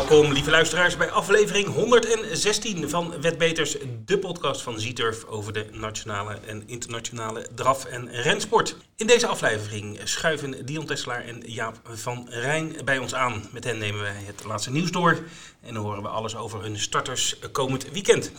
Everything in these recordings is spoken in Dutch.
Welkom, lieve luisteraars, bij aflevering 116 van Wetbeters, de podcast van Zieturf over de nationale en internationale draf- en rensport. In deze aflevering schuiven Dion Tesselaar en Jaap van Rijn bij ons aan. Met hen nemen wij het laatste nieuws door en dan horen we alles over hun starters komend weekend.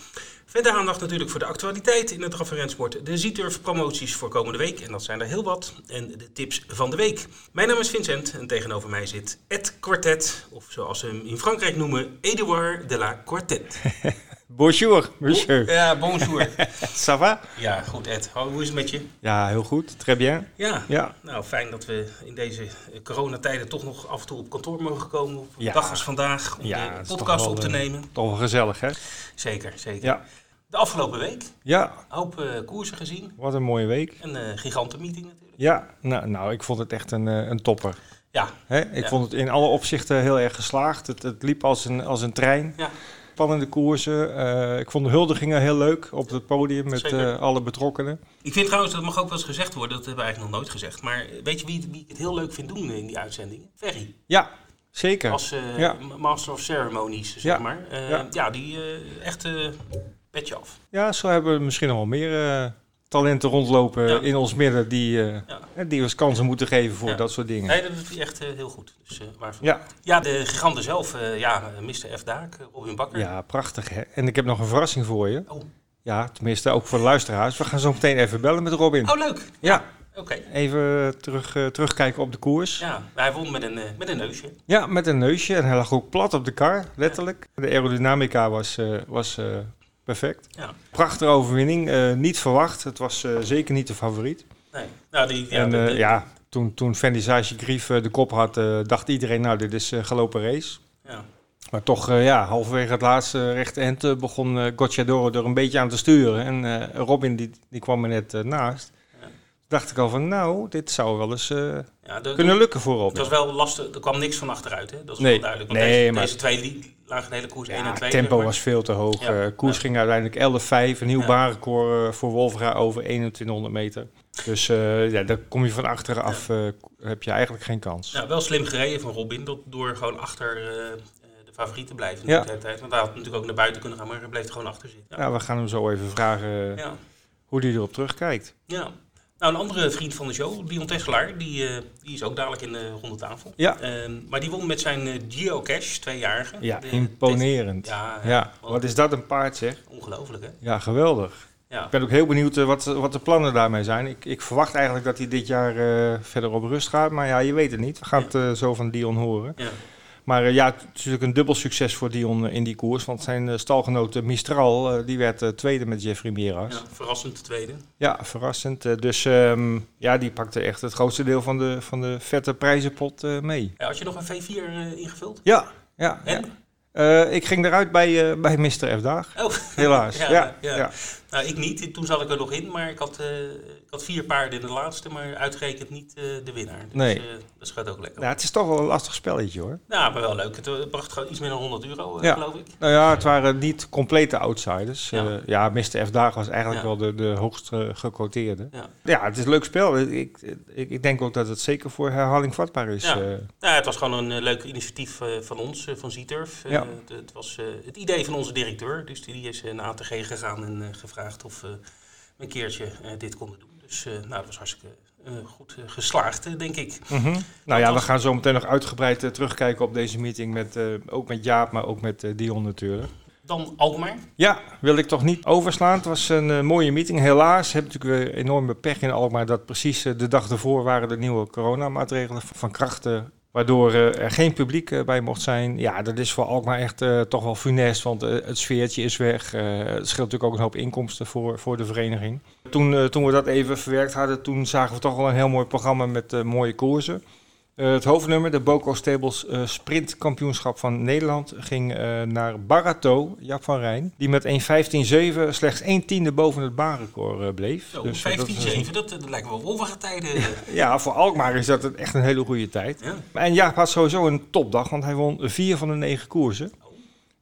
Verder aandacht natuurlijk voor de actualiteit in het draf- en rensport, de Zieturf promoties voor komende week, en dat zijn er heel wat, en de tips van de week. Mijn naam is Vincent en tegenover mij zit Ed Quartet, of zoals ze hem in Frankrijk noemen, Edouard de la Quartet. Bonjour, monsieur. Ja, bonjour. Ça va? Ja, goed Ed. Hoe is het met je? Ja, heel goed. Très bien. Ja. Ja. Nou, fijn dat we in deze coronatijden toch nog af en toe op kantoor mogen komen. Op een Ja. dag als vandaag, om Ja, de podcast op te eh, nemen. Toch wel gezellig, hè? Zeker, zeker. Ja. De afgelopen week, Ja, een hoop eh, koersen gezien. wat een mooie week. Een eh gigantenmeeting natuurlijk. Ja, nou, nou ik vond het echt een, eh, een topper. Ja, Hè? Ik Ja. vond het in alle opzichten heel erg geslaagd. Het, het liep als een, als een trein. ja. Spannende koersen. Ik vond de huldigingen heel leuk op het podium met alle betrokkenen. Ik vind trouwens, dat mag ook wel eens gezegd worden, dat hebben we eigenlijk nog nooit gezegd. Maar weet je wie, wie ik het heel leuk vind doen in die uitzendingen? Ferry. Ja, zeker. Als Ja. Master of Ceremonies, zeg maar. Ja. ja. die echt petje af. Ja, zo hebben we misschien nog wel meer eh, talenten rondlopen Ja. in ons midden die, eh, Ja. hè, die ons kansen moeten geven voor Ja. dat soort dingen. Nee, dat doet hij echt eh, heel goed. Dus, eh, waarvan. Ja, Ja, de giganten zelf, eh, ja, Mr. F. Daak, eh, Robin Bakker. Ja, prachtig hè. En ik heb nog een verrassing voor je. Oh. Ja, tenminste ook voor de luisteraars. We gaan zo meteen even bellen met Robin. Oh, leuk. Ja, Oké. even terug, eh, terugkijken op de koers. Ja. Ja, hij won met een, eh, met een neusje. met een neusje. En hij lag ook plat op de kar, letterlijk. De aerodynamica was, eh, was eh, perfect. Ja. Prachtige overwinning. eh, niet verwacht. Het was eh, zeker niet de favoriet. Nee. Nou, die, ja, en de- eh, de- ja, toen, toen Vendisage Grief de kop had, dacht iedereen, nou, dit is gelopen race. ja. Maar toch, ja, halverwege het laatste rechte end begon eh Gocciadoro er een beetje aan te sturen. En Robin, die, die kwam er net naast. Ja. Dacht ik al van, nou, dit zou wel eens eh, ja de- kunnen lukken voor Het was wel lastig, er kwam niks van achteruit, hè? Dat is Nee. wel duidelijk. Want Nee, deze, maar- deze twee lagen de hele koers 1 en Ja, 2. het tempo zeg maar. was veel te hoog. Ja. Eh, koers Ja. ging uiteindelijk 11-5. Een nieuw Ja. baanrecord eh, voor Wolfra over 2100 meter. Dus ja, daar kom je van achteraf, eh, heb je eigenlijk geen kans. Ja, wel slim gereden van Robin, dat, door gewoon achter de favoriet te blijven Ja. de tijd. Want hij had natuurlijk ook naar buiten kunnen gaan, maar hij bleef er gewoon achter zitten. Ja. Nou, we gaan hem zo even vragen ja. hoe hij erop terugkijkt. Ja. Nou, een andere vriend van de show, Dion Tesselaar, die, eh, die is ook dadelijk in de ronde tafel. Ja. Ehm, maar die won met zijn eh, Geocache, tweejarige. Ja, De- imponerend. Ja, Ja, ja. wat is dat een paard zeg. Ongelooflijk, hè? Ja, geweldig. Ja. Ik ben ook heel benieuwd eh, wat, wat de plannen daarmee zijn. Ik, ik verwacht eigenlijk dat hij dit jaar verder op rust gaat. Maar ja, je weet het niet. We gaan het zo van Dion horen. Ja. Maar eh, ja, het is natuurlijk een dubbel succes voor Dion eh, in die koers. Want zijn eh, stalgenoot Mistral, die werd tweede met Jeffrey Miras. ja, Ja, verrassend de tweede. verrassend. Eh, dus ehm, ja, die pakte echt het grootste deel van de, van de vette prijzenpot mee. Ja, had je nog een V4 eh, ingevuld? Ja, ja. ja. En? Ik ging eruit bij, bij Mr. F. Daag. Oh, Helaas. Ja, ja, ja. Ja. nou, ik niet. Toen zat ik er nog in, maar ik had, eh, ik had vier paarden in de laatste, maar uitgerekend niet eh, de winnaar. Dus Nee. eh, dat gaat ook lekker. Nou, het is toch wel een lastig spelletje hoor. Nou, maar wel leuk. Het bracht gewoon iets meer dan 100 euro, Ja. geloof ik. Nou ja, het waren niet complete outsiders. Ja. Ja, ja Mr. F. Daag was eigenlijk Ja. wel de, de hoogst gequoteerde. Ja. Ja, het is een leuk spel. Ik, ik, ik denk ook dat het zeker voor herhaling vatbaar is. Ja. Nou, het was gewoon een leuk initiatief van ons, van Zieturf. Ja. het, het was het idee van onze directeur. Dus die is naar ATG gegaan en eh, gevraagd of we een keertje eh, dit konden doen. Dus eh, nou, dat was hartstikke eh, goed geslaagd, denk ik. Mhm. Nou ja, we gaan zo meteen nog uitgebreid terugkijken op deze meeting. Met, ook met Jaap, maar ook met Dion natuurlijk. Dan Alkmaar. Ja, wil ik toch niet overslaan. Het was een mooie meeting. Helaas heb ik natuurlijk weer enorme pech in Alkmaar dat precies de dag ervoor waren de nieuwe coronamaatregelen van krachten. Waardoor eh, er geen publiek eh, bij mocht zijn. Ja, dat is voor Alkmaar echt eh, toch wel funest, want het sfeertje is weg. Het scheelt natuurlijk ook een hoop inkomsten voor, voor de vereniging. Toen, toen we dat even verwerkt hadden, toen zagen we toch wel een heel mooi programma met mooie koersen. Eh, het hoofdnummer, de Boco Stables eh, sprintkampioenschap van Nederland, ging eh, naar Barato, Jap van Rijn. Die met 1.15.7 slechts 1 tiende boven het baanrecord bleef. Zo, Dus, dat 15-7, dat, dat lijkt wel wolvige tijden. ja, voor Alkmaar is dat echt een hele goede tijd. ja. En Jaap had sowieso een topdag, want hij won vier van de negen koersen.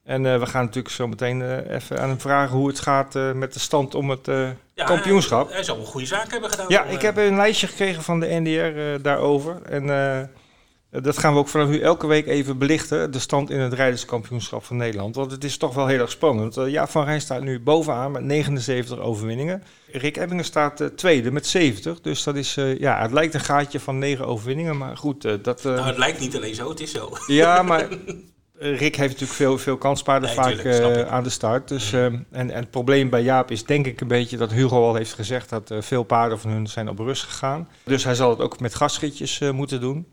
En eh, we gaan natuurlijk zo meteen eh, even aan hem vragen hoe het gaat eh, met de stand om het Ja, kampioenschap. Hij, hij zal wel goede zaken hebben gedaan. Ja, om, ik heb een lijstje gekregen van de NDR daarover. En dat gaan we ook vanaf nu elke week even belichten, de stand in het rijderskampioenschap van Nederland. Want het is toch wel heel erg spannend. Ja, Van Rijn staat nu bovenaan met 79 overwinningen. Rick Ebbingen staat tweede met 70. Dus dat is, ja, het lijkt een gaatje van 9 overwinningen. Maar goed, dat... nou, het lijkt niet alleen zo, het is zo. Ja, maar Rick heeft natuurlijk veel, veel kanspaarden vaak tuurlijk, aan de start. Dus, en, en het probleem bij Jaap is denk ik een beetje dat Hugo al heeft gezegd dat veel paarden van hun zijn op rust gegaan. Dus hij zal het ook met gasgietjes moeten doen.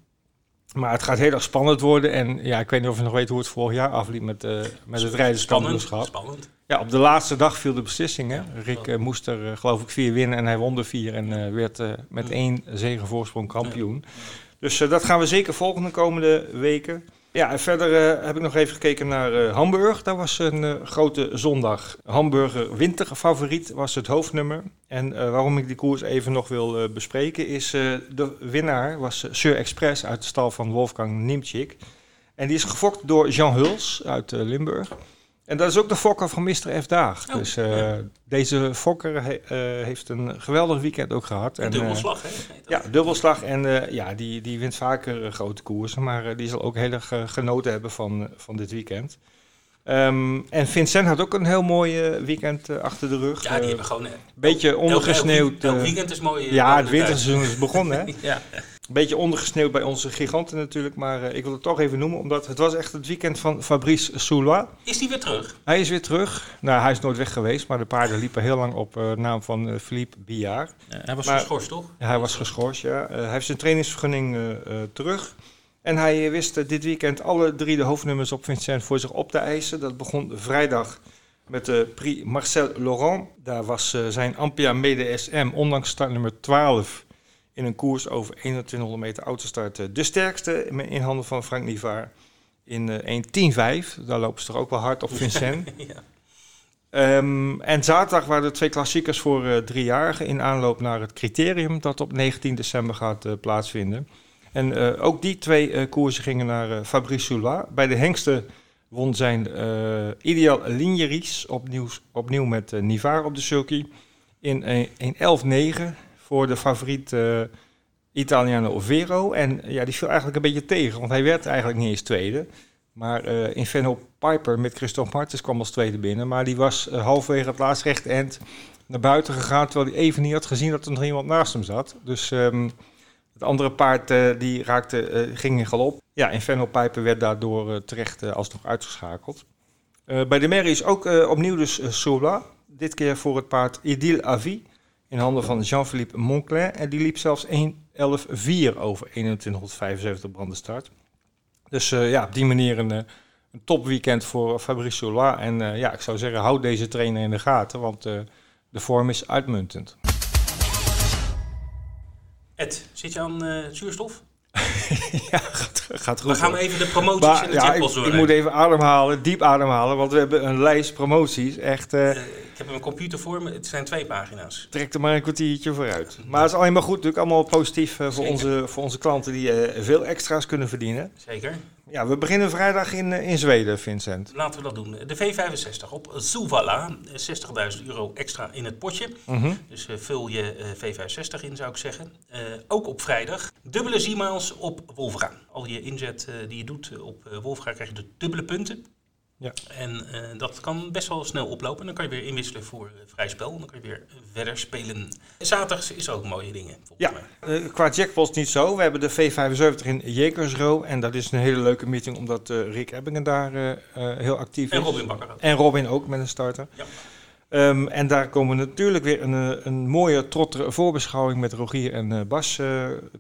Maar het gaat heel erg spannend worden. En ja, ik weet niet of je nog weet hoe het vorig jaar afliep met, met het rijderskampioenschap. Spannend. Ja, op de laatste dag viel de beslissing. Hè? Rick moest er geloof ik vier winnen en hij won de vier en werd met één zegen voorsprong kampioen. Dus dat gaan we zeker volgende komende weken. Ja, en verder uh, heb ik nog even gekeken naar uh, Hamburg. Dat was een uh, grote zondag. Hamburger winterfavoriet was het hoofdnummer. En waarom ik die koers even nog wil bespreken is... de winnaar was Sir Express uit de stal van Wolfgang Nimchik. En die is gefokt door Jean Huls uit Limburg. En dat is ook de fokker van Mr. F. Daag. Oh, dus uh, deze fokker he, uh, heeft een geweldig weekend ook gehad. En, dubbelslag, hè? Ja, dubbelslag. En uh, ja, die, die wint vaker grote koersen. Maar die zal ook heel erg genoten hebben van, van dit weekend. Um, en Vincent had ook een heel mooi weekend achter de rug. Ja, die hebben gewoon... Een beetje ondergesneeuwd. Het weekend is mooi. ja, het winterseizoen is begonnen, hè? ja. Een beetje ondergesneeuwd bij onze giganten natuurlijk, maar uh, ik wil het toch even noemen, omdat het was echt het weekend van Fabrice Soulois. Is hij weer terug? Hij is weer terug. Nou, hij is nooit weg geweest, maar de paarden liepen heel lang op uh, naam van uh, Philippe Billard. Ja, hij was maar, geschorst, toch? Ja, hij was geschorst, ja. hij heeft zijn trainingsvergunning terug. En hij wist dit weekend alle drie de hoofdnummers op Vincent voor zich op te eisen. Dat begon vrijdag met de Prix Marcel Laurent. Daar was zijn Ampia Mede SM, ondanks startnummer 12 in een koers over 2100 meter autostart de sterkste in handen van Frank Nivaar in uh, 1.10.5. Daar lopen ze toch ook wel hard op Vincent. ja. um, en zaterdag waren er twee klassiekers voor uh, driejarigen in aanloop naar het criterium dat op 19 december gaat uh, plaatsvinden. En uh, ook die twee koersen gingen naar Fabrice Soula. Bij de hengsten won zijn Ideal Ligneries opnieuw, opnieuw met Nivaar op de sulky in 1.11.9 voor de favoriet uh, Italiano Overo. En ja, die viel eigenlijk een beetje tegen, want hij werd eigenlijk niet eens tweede. Maar uh, Inferno Piper met Christophe Martens kwam als tweede binnen. Maar die was uh, halverwege het laatste recht end naar buiten gegaan, terwijl hij even niet had gezien dat er nog iemand naast hem zat. Dus um, het andere paard die raakte, ging in galop. Ja, Inferno Piper werd daardoor terecht alsnog uitgeschakeld. bij de Merrie is ook opnieuw dus Sola. Dit keer voor het paard Idil Avi in handen van Jean-Philippe Moncler. En die liep zelfs 1.11.4 over 2175 brandenstart. Dus uh, ja, op die manier een, uh, een topweekend voor Fabrice Sola. En uh, ja, ik zou zeggen, houd deze trainer in de gaten, want de vorm is uitmuntend. Ed, zit je aan zuurstof? ja, gaat, gaat goed. We gaan even de promoties maar, in de ja, ik, ik, moet even ademhalen, diep ademhalen, want we hebben een lijst promoties. Echt, uh, ik heb een computer voor me, het zijn twee pagina's. Trek er maar een kwartiertje vooruit. Maar het is alleen maar goed, natuurlijk allemaal positief uh, voor, onze, voor onze klanten die uh, veel extra's kunnen verdienen. Zeker. Ja, we beginnen vrijdag in, in Zweden, Vincent. Laten we dat doen. De V65 op Suvalla. 60.000 euro extra in het potje. -hmm. Dus vul je uh, V65 in, zou ik zeggen. Ook op vrijdag. Dubbele Z-miles op Wolfga. Al je inzet die je doet op Wolfga krijg je de dubbele punten. Ja. En uh, dat kan best wel snel oplopen. Dan kan je weer inwisselen voor uh, vrij spel. Dan kan je weer verder spelen. Zaterdags is ook mooie dingen. Ja, uh, qua jackpots niet zo. We hebben de V75 in Jekersro. En dat is een hele leuke meeting omdat Rick Ebbingen daar heel actief en is. En Robin Bakker. En Robin ook met een starter. Ja. Um, en daar komen natuurlijk weer een, een mooie, trottere voorbeschouwing met Rogier en Bas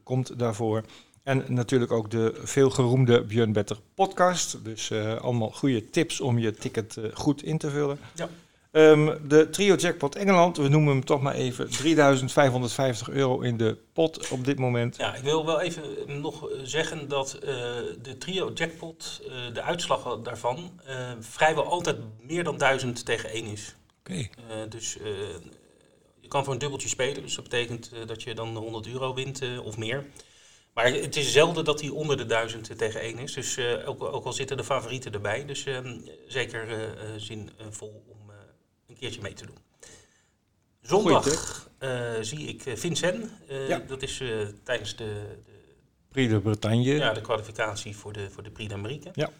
komt daarvoor. En natuurlijk ook de veelgeroemde Björn Better podcast. Dus uh, allemaal goede tips om je ticket uh, goed in te vullen. Ja. Um, de Trio Jackpot Engeland, we noemen hem toch maar even 3550 euro in de pot op dit moment. Ja, ik wil wel even nog zeggen dat uh, de Trio Jackpot, de uitslag daarvan, vrijwel altijd meer dan 1000 tegen 1 is. Oké. Okay. dus je kan voor een dubbeltje spelen, dus dat betekent dat je dan 100 euro wint of meer. Maar het is zelden dat hij onder de 1000 tegen 1 is. Dus uh, ook, ook, al zitten de favorieten erbij. Dus uh, zeker uh, zin vol om een keertje mee te doen. Zondag zie ik Vincent. Ja. Dat is tijdens de, de Prix de Bretagne. Ja, de kwalificatie voor de, voor de Prix d'Amérique. Ja.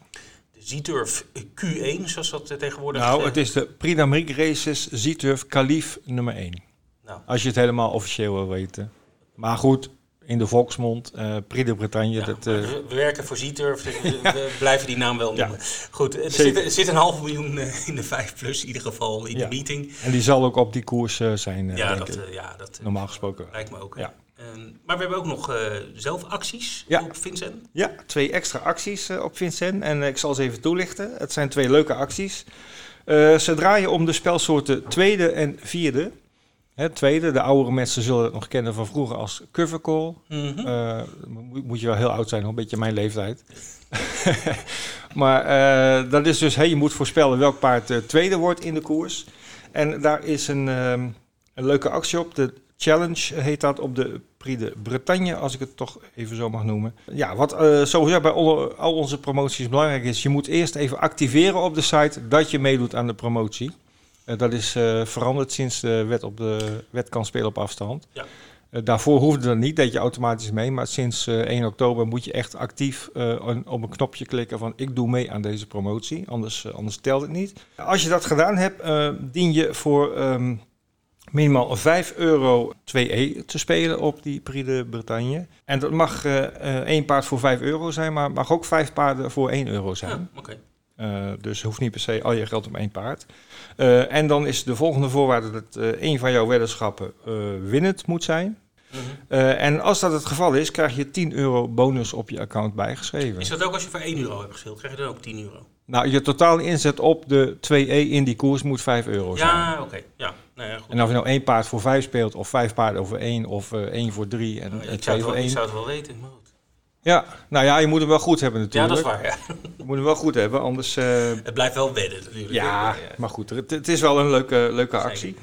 De Z-Turf Q1, zoals dat eh, tegenwoordig Nou, eh, het is de Prix d'Amérique Races Z-Turf Kalif nummer 1. Nou, Als je het helemaal officieel wil weten. Maar goed, in de volksmond, eh Prix de Bretagne. ja, dat, eh, we, we werken voor dus we, we blijven die naam wel Ja. noemen. Goed, er zit, er zit een half miljoen eh, in de 5 plus, in ieder geval in Ja. de meeting. en die zal ook op die koers zijn, ja, denk dat, ik. ja, dat Normaal gesproken. lijkt me ook. Ja. Ehm, maar we hebben ook nog zelf acties Ja. op Vincent. Ja, twee extra acties op Vincent. En ik zal ze even toelichten. Het zijn twee leuke acties. Ze draaien om de spelsoorten tweede en vierde. Tweede, de oudere mensen zullen het nog kennen van vroeger als covercall. Mhm. Eh, moet, moet je wel heel oud zijn, een beetje mijn leeftijd. maar eh, dat is dus, hey, je moet voorspellen welk paard eh, tweede wordt in de koers. En daar is een, ehm, een leuke actie op. De challenge heet dat op de Prix de Bretagne, als ik het toch even zo mag noemen. Ja, wat sowieso bij alle- al onze promoties belangrijk is, je moet eerst even activeren op de site dat je meedoet aan de promotie. Eh, dat is eh, veranderd sinds de wet, op de wet kan spelen op afstand. Ja. Eh, daarvoor hoefde dat niet, deed je automatisch mee. Maar sinds eh, 1 oktober moet je echt actief een- op een knopje klikken van ik doe mee aan deze promotie. Anders, anders telt het niet. Als je dat gedaan hebt, dien je voor ehm, minimaal 5 euro 2E te spelen op die Prix de Bretagne. En dat mag eh, één paard voor 5 euro zijn, maar mag ook vijf paarden voor 1 euro zijn. Ja, oké. Eh, dus hoeft niet per se al je geld op één paard. Eh, en dan is de volgende voorwaarde dat eh één van jouw weddenschappen eh, winnend moet zijn. Mhm. Eh, en als dat het geval is, krijg je 10 euro bonus op je account bijgeschreven. Is dat ook als je voor 1 euro hebt gespeeld? Krijg je dan ook 10 euro? Nou, je totale inzet op de 2E in die koers moet 5 euro zijn. Ja, oké. Ja, nou ja, goed. En of je nou één paard voor 5 speelt, of vijf paarden over één, of eh, één voor drie en, Nou, twee voor wel, ik één. zou het wel weten. Maar. Ja, nou ja, je moet hem wel goed hebben Ja, natuurlijk. dat is waar. Ja. Je moet hem wel goed hebben, anders... eh, Het blijft wel wedden natuurlijk. Ja, maar goed, het, het is wel een leuke, leuke actie.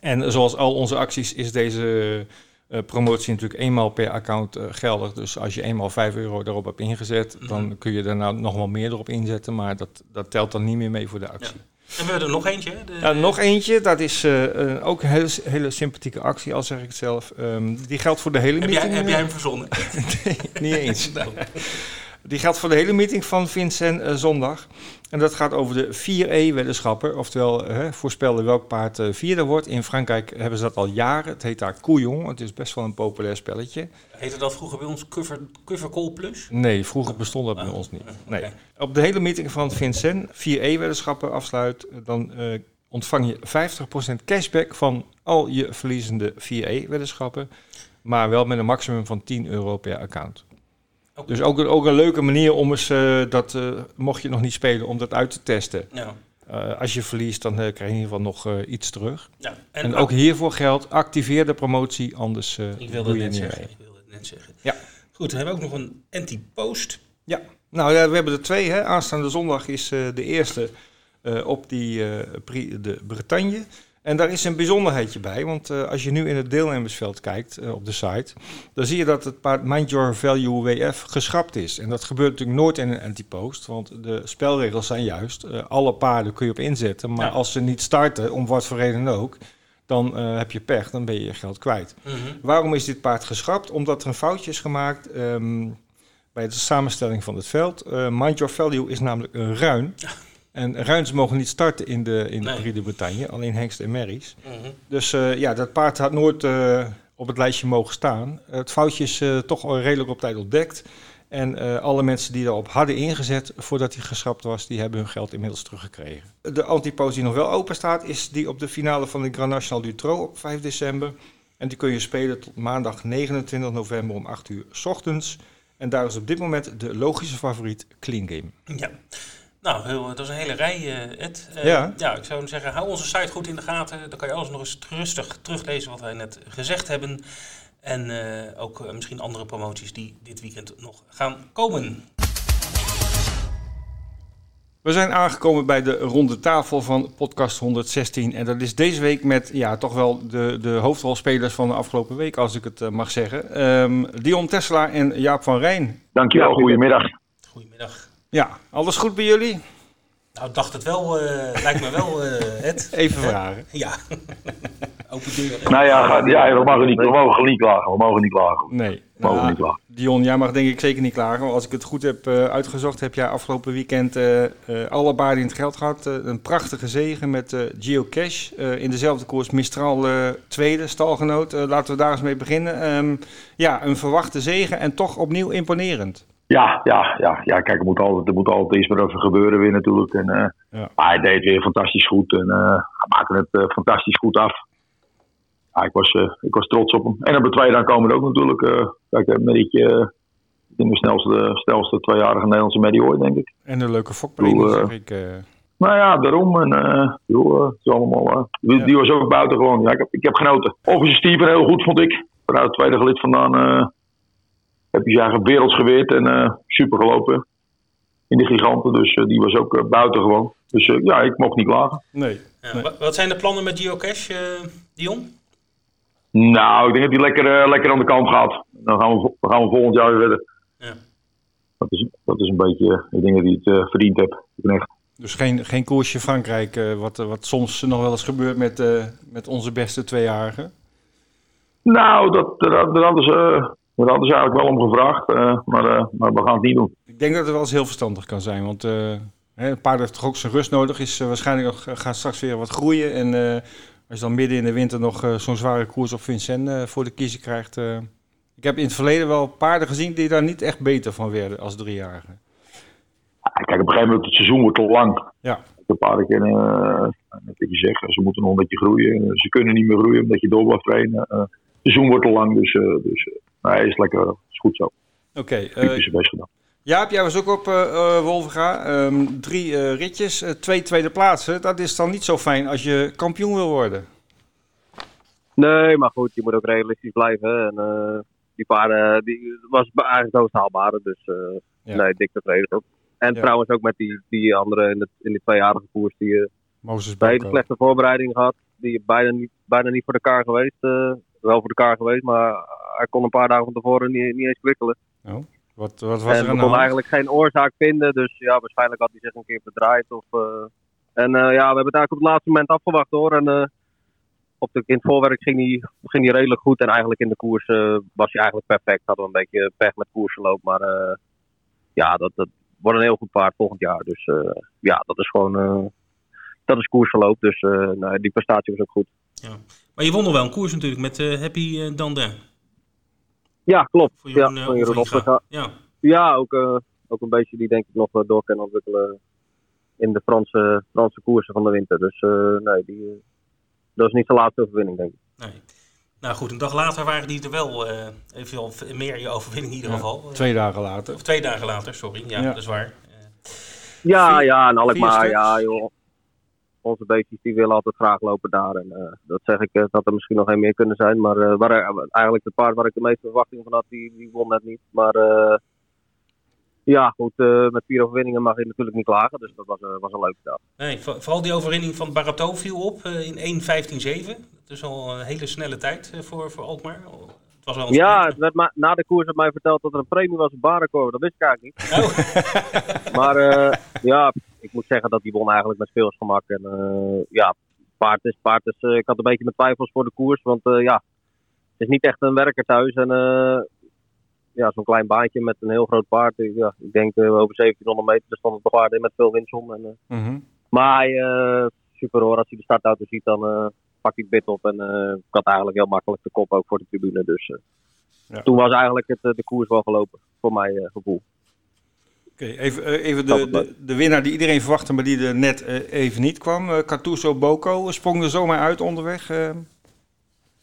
En zoals al onze acties is deze eh, promotie natuurlijk eenmaal per account eh, geldig. Dus als je eenmaal 5 euro erop hebt ingezet, Mhm. dan kun je daarna nog wel meer erop inzetten. Maar dat, dat telt dan niet meer mee voor de actie. En we hebben er nog eentje. De, Ja, nog eentje, dat is eh, eh, ook een hele, hele sympathieke actie, al zeg ik het zelf. Ehm, die geldt voor de hele heb, jij, meeting. heb jij hem verzonnen? Nee, niet eens. Nou, Die geldt voor de hele meeting van Vincent eh, zondag. En dat gaat over de 4E-weddenschapper. Oftewel, eh, voorspellen welk paard eh, vierde wordt. In Frankrijk hebben ze dat al jaren. Het heet daar Couillon. Het is best wel een populair spelletje. heette dat vroeger bij ons Cover, cover Call Plus? Nee, vroeger bestond dat bij Ah, ons niet. Nee. Op de hele meeting van Vincent 4E-weddenschappen afsluit, dan ontvang je 50% cashback van al je verliezende 4E-weddenschappen. Maar wel met een maximum van 10 euro per account. Dus ook, een- ook een leuke manier om eens eh, dat, eh, mocht je nog niet spelen, om dat uit te testen. Nou, Eh, als je verliest, dan krijg je in ieder geval nog iets terug. ja. En, ook hiervoor geldt, activeer de promotie, anders Ik wilde doe het je net niet zeggen. mee. Ik wilde het net zeggen. Ja. Goed, dan hebben we ook nog een anti-post. Nou ja, we hebben er twee. Hè. Aanstaande zondag is de eerste op die de Bretagne. En daar is een bijzonderheidje bij, want eh, als je nu in het deelnemersveld kijkt eh, op de site, dan zie je dat het paard Mind Your Value WF geschrapt is. En dat gebeurt natuurlijk nooit in een anti-post, want de spelregels zijn juist, eh, alle paarden kun je op inzetten, maar Ja. als ze niet starten, om wat voor reden ook, dan heb je pech, dan ben je je geld kwijt. Mhm. Waarom is dit paard geschrapt? Omdat er een foutje is gemaakt ehm, bij de samenstelling van het veld. Mind Your Value is namelijk een ruin. En ruins mogen niet starten in de, in de. Prix de Bretagne, alleen hengsten en merries. Mhm. Dus eh, ja, dat paard had nooit eh, op het lijstje mogen staan. Het foutje is eh, toch al redelijk op tijd ontdekt. En eh, alle mensen die daarop hadden ingezet voordat hij geschrapt was, die hebben hun geld inmiddels teruggekregen. De antipost die nog wel open staat, is die op de finale van de Grand National du Trot op 5 december. En die kun je spelen tot maandag 29 november om 8 uur 's ochtends. En daar is op dit moment de logische favoriet Clean Game. Ja. Nou, heel, dat is een hele rij, eh, Ed. Eh, Ja. ja, ik zou zeggen, hou onze site goed in de gaten. Dan kan je alles nog eens rustig teruglezen wat wij net gezegd hebben. En eh, ook misschien andere promoties die dit weekend nog gaan komen. We zijn aangekomen bij de ronde tafel van podcast 116. En dat is deze week met ja, toch wel de, de hoofdrolspelers van de afgelopen week, als ik het mag zeggen. Ehm, Dion Tesselaar en Jaap van Rijn. Dankjewel, goedemiddag. Goedemiddag. Ja, alles goed bij jullie? Nou, ik dacht het wel, eh, lijkt me wel, eh, Ed. Even vragen. Ja, Open deuren. Nou ja, we, mogen niet, we mogen niet klagen. We mogen niet klagen. Nee. We mogen Nou, niet klagen. Dion, jij mag denk ik zeker niet klagen. want Als ik het goed heb eh, uitgezocht, heb jij afgelopen weekend eh, eh, alle baarden in het geld gehad. Eh, een prachtige zegen met eh Geocache. eh in dezelfde koers Mistral eh, tweede, stalgenoot. Eh, laten we daar eens mee beginnen. Ehm, ja, een verwachte zegen en toch opnieuw imponerend. Ja, ja, ja, ja, kijk, er moet altijd, er moet altijd iets meer over gebeuren weer natuurlijk. En, eh, Ja. Maar hij deed het weer fantastisch goed en eh hij maakte het eh, fantastisch goed af. Ja, ik, was, ik was trots op hem. En op de tweede dan komen er ook natuurlijk. kijk, een denk de snelste, snelste tweejarige Nederlandse medie ooit, denk ik. En een leuke eh, zeg ik. Nou ja, daarom. En, joh, het is allemaal, die, Ja. die was ook buiten gewoon. Ja, ik, heb, ik heb genoten. Overigens Steven heel goed, vond ik. Vanuit het tweede gelid vandaan heb je zijn eigen werelds geweerd en eh, super gelopen. In de giganten, dus eh, die was ook eh, buiten gewoon. Dus eh, ja, ik mocht niet klagen. nee. Wat zijn de plannen met Geocache, eh, Dion? Nou, ik denk dat hij lekker, lekker aan de kant gaat. Dan gaan we, gaan we volgend jaar weer verder. Ja. Dat is, dat is een beetje, ik denk dat hij het eh, verdiend heeft. Ik echt Dus geen, geen koersje Frankrijk, eh, wat, wat soms nog wel eens gebeurt met, eh, met onze beste tweejarigen. Nou, dat, daar hadden ze, daar hadden ze eigenlijk wel om gevraagd. eh, maar, eh, maar we gaan het niet doen. Ik denk dat het wel eens heel verstandig kan zijn. Want eh, hè, een paard heeft toch ook zijn rust nodig. Is waarschijnlijk nog, gaat straks weer wat groeien. En als je dan midden in de winter nog zo'n zware koers op Vincennes eh, voor de kiezer krijgt. ik heb in het verleden wel paarden gezien die daar niet echt beter van werden als driejarige. Ja, Kijk, op een gegeven moment, het seizoen wordt te lang. Ja. De paarden net wat je zegt, ze moeten nog een beetje groeien. Ze kunnen niet meer groeien omdat je door blijft trainen. Het seizoen wordt te lang, dus, dus nee, is lekker, is goed zo. Oké, is zijn best gedaan. Jaap, jij was ook op eh eh, Wolvenga. Ehm, drie eh, ritjes, twee tweede plaatsen. Dat is dan niet zo fijn als je kampioen wil worden. Nee, maar goed, je moet ook realistisch blijven. En die paarden, die was eigenlijk de haalbare. Dus Ja. nee, dik tevreden ook. En Ja. trouwens ook met die, die andere in de, in die tweejarige koers. Die bij hele Boko. slechte voorbereiding gehad. Die bijna niet, bijna niet voor de kaar geweest. wel voor de kaar geweest, maar hij kon een paar dagen van tevoren niet, niet eens kwikkelen. Wat, wat was en er we aan de hand? eigenlijk geen oorzaak vinden. Dus ja, waarschijnlijk had hij zich een keer bedraaid. Of, eh, en eh, ja, we hebben het eigenlijk op het laatste moment afgewacht hoor. En eh, op de, in het voorwerk ging hij, ging hij redelijk goed. En eigenlijk in de koers eh, was hij eigenlijk perfect. Hadden we een beetje pech met koersverloop. Maar eh, ja, dat, dat wordt een heel goed paard volgend jaar. Dus eh, ja, dat is gewoon... eh, dat is koersverloop. Dus eh, nou, die prestatie was ook goed. Maar je won nog wel een koers natuurlijk met eh, Happy Dandin. Ja, klopt. Voor Ja, Jeroen, eh, Overinga. Opperga. Ja. Ja, ook, eh, ook een beetje die denk ik nog eh, door kan ontwikkelen in de Franse, Franse koersen van de winter. Dus eh, nee, die, eh, dat is niet zijn laatste overwinning, denk ik. Nee. Nou goed, een dag later waren die er wel. eh even meer je overwinning in ieder Ja, geval. Eh, Twee dagen later. Of twee dagen later, sorry. Ja, Ja. dat is waar. Eh, Ja, Vier- ja, en Alkmaar, ja, joh. Onze beestjes die willen altijd graag lopen daar. En eh, dat zeg ik, eh, dat er misschien nog een meer kunnen zijn. Maar eh, waar, eigenlijk de paard waar ik de meeste verwachtingen van had, die, die won net niet. Maar ja, goed, met vier overwinningen mag je natuurlijk niet klagen. Dus dat was, eh, was een leuke dag. nee, vo- vooral die overwinning van Barato viel op eh, in 1.15.7. Dat is al een hele snelle tijd voor, voor Alkmaar. Het was wel een Ja, het werd na de koers werd mij verteld dat er een premie was op Barenkoor. Dat wist ik eigenlijk niet. Oh. Maar eh, ja, ik moet zeggen dat die won eigenlijk met veel gemak. En eh, ja, paard is, paard is, eh, ik had een beetje mijn twijfels voor de koers. Want eh, ja, het is niet echt een werker thuis. En eh, ja, zo'n klein baantje met een heel groot paard. Ja, ik denk over 1700 meter er stond het paard in met veel windsom. En, eh, Mhm. maar eh, super hoor, als hij de startauto ziet dan hij het bit op. En eh, ik had eigenlijk heel makkelijk de kop ook voor de tribune. Dus eh, Ja. toen was eigenlijk het, eh, de koers wel gelopen, voor mijn gevoel. Oké, even, even de, de, de winnaar die iedereen verwachtte, maar die er net even niet kwam. Uh, Cartuso Boko sprong er zomaar uit onderweg. eh.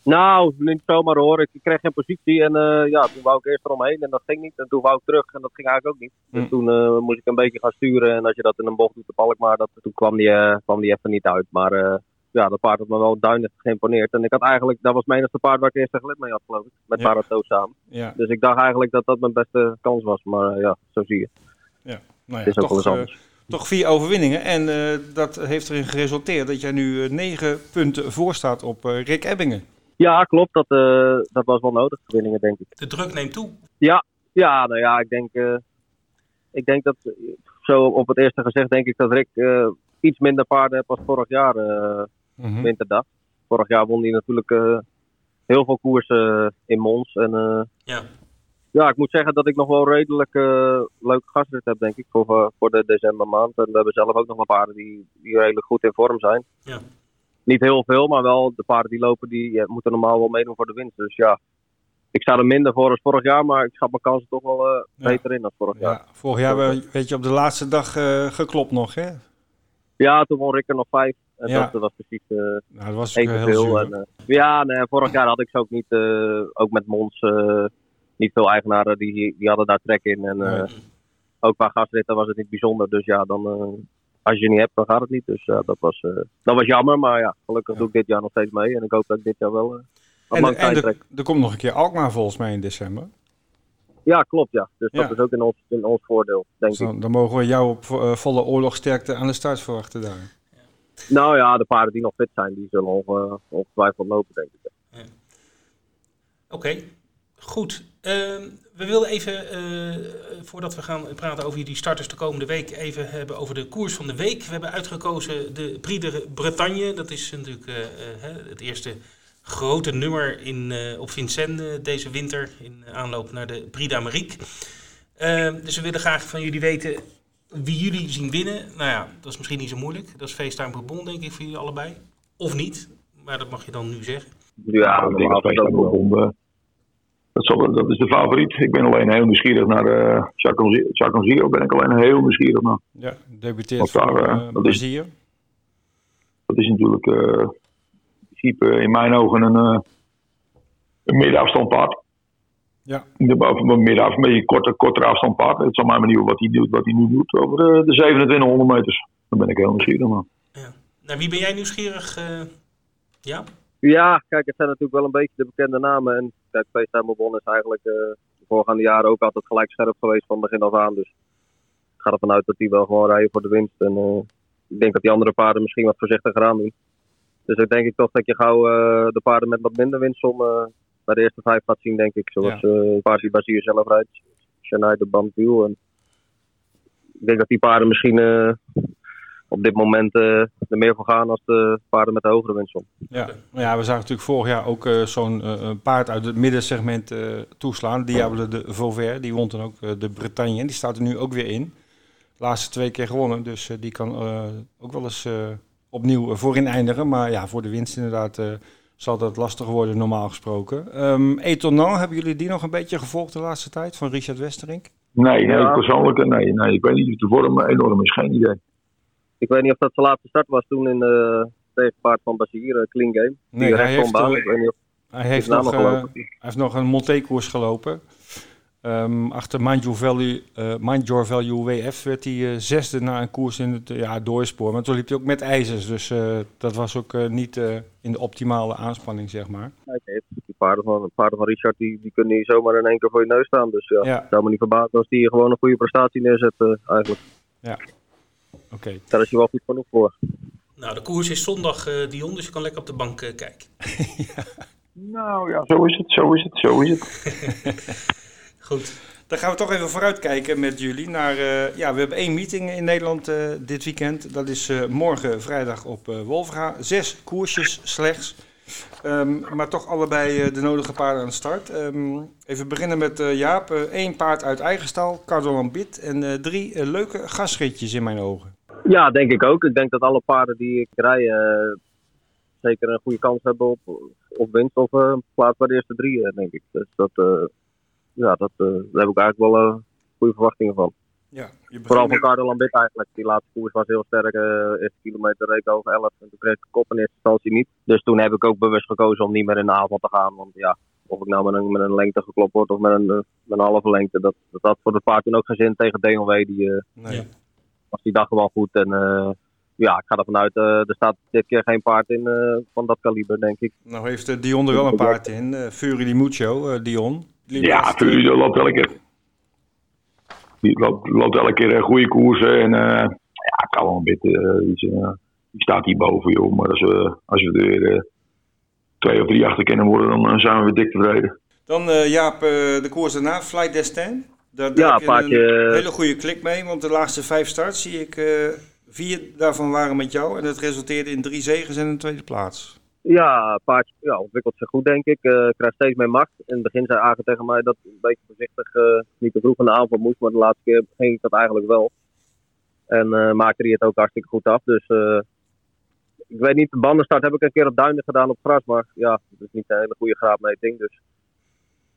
Nou, niet zomaar hoor. Ik kreeg geen positie en ja, toen wou ik eerst eromheen en dat ging niet. En toen wou ik terug en dat ging eigenlijk ook niet. Dus Hm. toen moest ik een beetje gaan sturen. En als je dat in een bocht doet, de maar dat, toen kwam die, kwam die even niet uit. Maar ja, dat paard had me wel duidelijk geïmponeerd. En ik had eigenlijk, dat was mijn eerste paard waar ik eerst een gelid mee had, geloof ik. Met Ja. Barato samen. ja, Dus ik dacht eigenlijk dat dat mijn beste kans was. Maar eh, ja, zo zie je. nou ja, Het is ook wel toch, eens eh, anders. toch vier overwinningen. En eh, dat heeft erin geresulteerd dat jij nu negen punten voor staat op eh, Rick Ebbingen. Ja, klopt. Dat, eh, dat was wel nodig, winningen, denk ik. De druk neemt toe. Ja, nou ja, ik denk, eh, ik denk dat, zo op het eerste gezicht, denk ik dat Rick eh, iets minder paarden heeft als vorig jaar eh, Mhm. winterdag. vorig jaar won hij natuurlijk eh, heel veel koersen in Mons. En eh, Ja. ja, ik moet zeggen dat ik nog wel redelijk eh, leuke gastrit heb, denk ik, voor, eh, voor de decembermaand. En we hebben zelf ook nog een paarden die, die redelijk goed in vorm zijn. Ja. Niet heel veel, maar wel de paarden die lopen, die eh, moeten normaal wel meedoen voor de winst. Dus ja, ik sta er minder voor als vorig jaar, maar ik schat mijn kansen toch wel eh, Ja. beter in dan vorig jaar. Ja, vorig jaar we- weet je op de laatste dag eh, geklopt nog, hè? Ja, toen won ik er nog vijf. En Ja. dat was precies eh Nou, dat was heel veel. zuur. En, eh, ja, nee, vorig jaar had ik ze ook niet, eh, ook met Mons, eh, niet veel eigenaren die, die hadden daar trek in. En eh, Nee. ook qua gastritten was het niet bijzonder. Dus ja, dan, eh, als je niet hebt, dan gaat het niet. Dus ja, dat was, eh, dat was jammer. Maar ja, gelukkig Ja. doe ik dit jaar nog steeds mee. En ik hoop dat ik dit jaar wel eh En, en er, trek. er komt nog een keer Alkmaar volgens mij in december. Ja, klopt ja. Dus Ja. dat is ook in ons, in ons voordeel, denk Dus ik. dan, dan mogen we jou op eh, volle oorlogsterkte aan de start verwachten daar. Nou ja, de paarden die nog fit zijn, die zullen onge- ongetwijfeld lopen, denk ik. Oké, goed. Ehm, we wilden even, eh, voordat we gaan praten over die starters de komende week, even hebben over de koers van de week. We hebben uitgekozen de Prix de Bretagne. Dat is natuurlijk eh, eh, het eerste grote nummer in, op Vincennes deze winter in aanloop naar de Prix d'Amérique. Ehm, dus we willen graag van jullie weten wie jullie zien winnen. Nou ja, dat is misschien niet zo moeilijk. Dat is FaceTime Bourbon, denk ik, voor jullie allebei. Of niet, maar dat mag je dan nu zeggen. Ja, ik denk dat FaceTime. Bourbon, eh, dat, zal, dat is de favoriet. Ik ben alleen heel nieuwsgierig naar uh, Chaconzio. Ben ik alleen heel nieuwsgierig naar. Ja, debuteert voor eh, uh, dat is- Bazier. Dat is natuurlijk eh, in principe in mijn ogen een, eh een middenafstandpaard. Ja. Middenaf, een beetje korter, korter afstandpaard. Het zal mij benieuwen wat hij doet, wat hij nu doet over de, de 2700 meters. Daar ben ik heel nieuwsgierig naar. Nou, wie ben jij nieuwsgierig? eh? ja? Ja, kijk, het zijn natuurlijk wel een beetje de bekende namen. En kijk, FaceTime Bourbon is eigenlijk eh, de voorgaande jaren ook altijd gelijk scherp geweest van begin af aan. Dus ik ga ervan uit dat die wel gewoon rijden voor de winst. En eh, ik denk dat die andere paarden misschien wat voorzichtiger aan doen. Dus ik denk ik toch dat je gauw eh, de paarden met wat minder winstom eh bij de eerste vijf gaat zien, denk ik. Zoals eh paard die Bazier zelf rijdt. Chennai de Banville. En ik denk dat die paarden misschien eh, op dit moment eh, er meer voor gaan als de paarden met de hogere winstom. Ja. Ja, we zagen natuurlijk vorig jaar ook eh, zo'n eh, paard uit het middensegment eh, toeslaan. Diable de Vauvert, die won dan ook eh, de Bretagne. En die staat er nu ook weer in. De laatste twee keer gewonnen, dus eh, die kan eh, ook wel eens eh, opnieuw eh, voorin eindigen. Maar ja, voor de winst inderdaad eh, zal dat lastig worden, normaal gesproken. Um, hebben jullie die nog een beetje gevolgd de laatste tijd, van Richard Westerink? Nee, nee, Ja. persoonlijk, nee, nee. Ik weet niet of de vorm enorm is, geen idee. Ik weet niet of dat zijn laatste start was toen in de tegenpaard van Basier, uh, Clean Game. Nee, Die hij heeft, baan. eh, Hij heeft, nog, eh, hij heeft nog een Monté-koers gelopen. Ehm, achter Mind Your, Value, eh, Mind Your Value WF werd hij eh, zesde na een koers in het ja, doorspoor. Maar toen liep hij ook met ijzers. Dus eh, dat was ook eh, niet eh, in de optimale aanspanning, zeg maar. Oké, Die paarden van, paarden van Richard die, die kunnen niet zomaar in één keer voor je neus staan. Dus ja, Ja. het zou me niet verbazen als die gewoon een goede prestatie neerzet eigenlijk. Oké. Daar is hij wel goed genoeg voor. Nou, de koers is zondag, eh, Dion, dus je kan lekker op de bank eh, kijken. Nou ja, zo is het, zo is het, zo is het. Goed. Dan gaan we toch even vooruitkijken met jullie naar... eh, ja, we hebben één meeting in Nederland eh, dit weekend. Dat is eh, morgen vrijdag op eh Wolfga. Zes koersjes slechts. Ehm, maar toch allebei eh, de nodige paarden aan de start. Ehm, even beginnen met eh, Jaap. Eén paard uit eigen stal, Cardolambit. En eh, drie leuke gastritjes in mijn ogen. Ja, denk ik ook. Ik denk dat alle paarden die ik rij eh, zeker een goede kans hebben op, op winst of plaats bij de eerste drie, denk ik. Dus dat, eh, ja, dat, eh, daar heb ik eigenlijk wel eh, goede verwachtingen van. Ja, je Vooral van Carlo Lambit eigenlijk. Die laatste koers was heel sterk. eh eerste kilometer reed ik over 11 en toen kreeg ik de kop in eerste instantie niet. Dus toen heb ik ook bewust gekozen om niet meer in de avond te gaan. Want ja, of ik nou met een, met een lengte geklopt word of met een, met een halve lengte. Dat, dat had voor het paard toen ook geen zin tegen DNW. Die eh, Nee. Was die dag gewoon goed. En eh, ja, ik ga ervan uit, eh, er staat dit keer geen paard in eh, van dat kaliber, denk ik. Nou heeft Dion er wel een paard in. eh Fury di Mucho, eh, Dion. Ja, Fury die loopt elke keer. Die loopt, loopt elke keer eh, goede koersen. En eh ja, kan wel een beetje. eh, die, eh, die staat hier boven, joh. Maar als we, als we er weer eh, twee of drie achter kunnen worden, dan zijn we weer dik tevreden. Dan eh, Jaap, eh, de koers daarna, Flight Destin. Daar, daar Ja, heb je een hele goede klik mee, want de laatste vijf starts zie ik, eh, vier daarvan waren met jou. En dat resulteerde in drie zegens en een tweede plaats. Ja, paardje ja, ontwikkelt zich goed, denk ik. Eh krijgt steeds meer macht. In het begin zei Agen tegen mij dat ik een beetje voorzichtig eh, niet te vroeg in de aanval moest. Maar de laatste keer ging ik dat eigenlijk wel. En eh, maakte hij het ook hartstikke goed af. Dus ik weet niet, de bandenstart heb ik een keer op duinen gedaan op gras. Maar ja, dat is niet een hele goede graadmeting. Dus.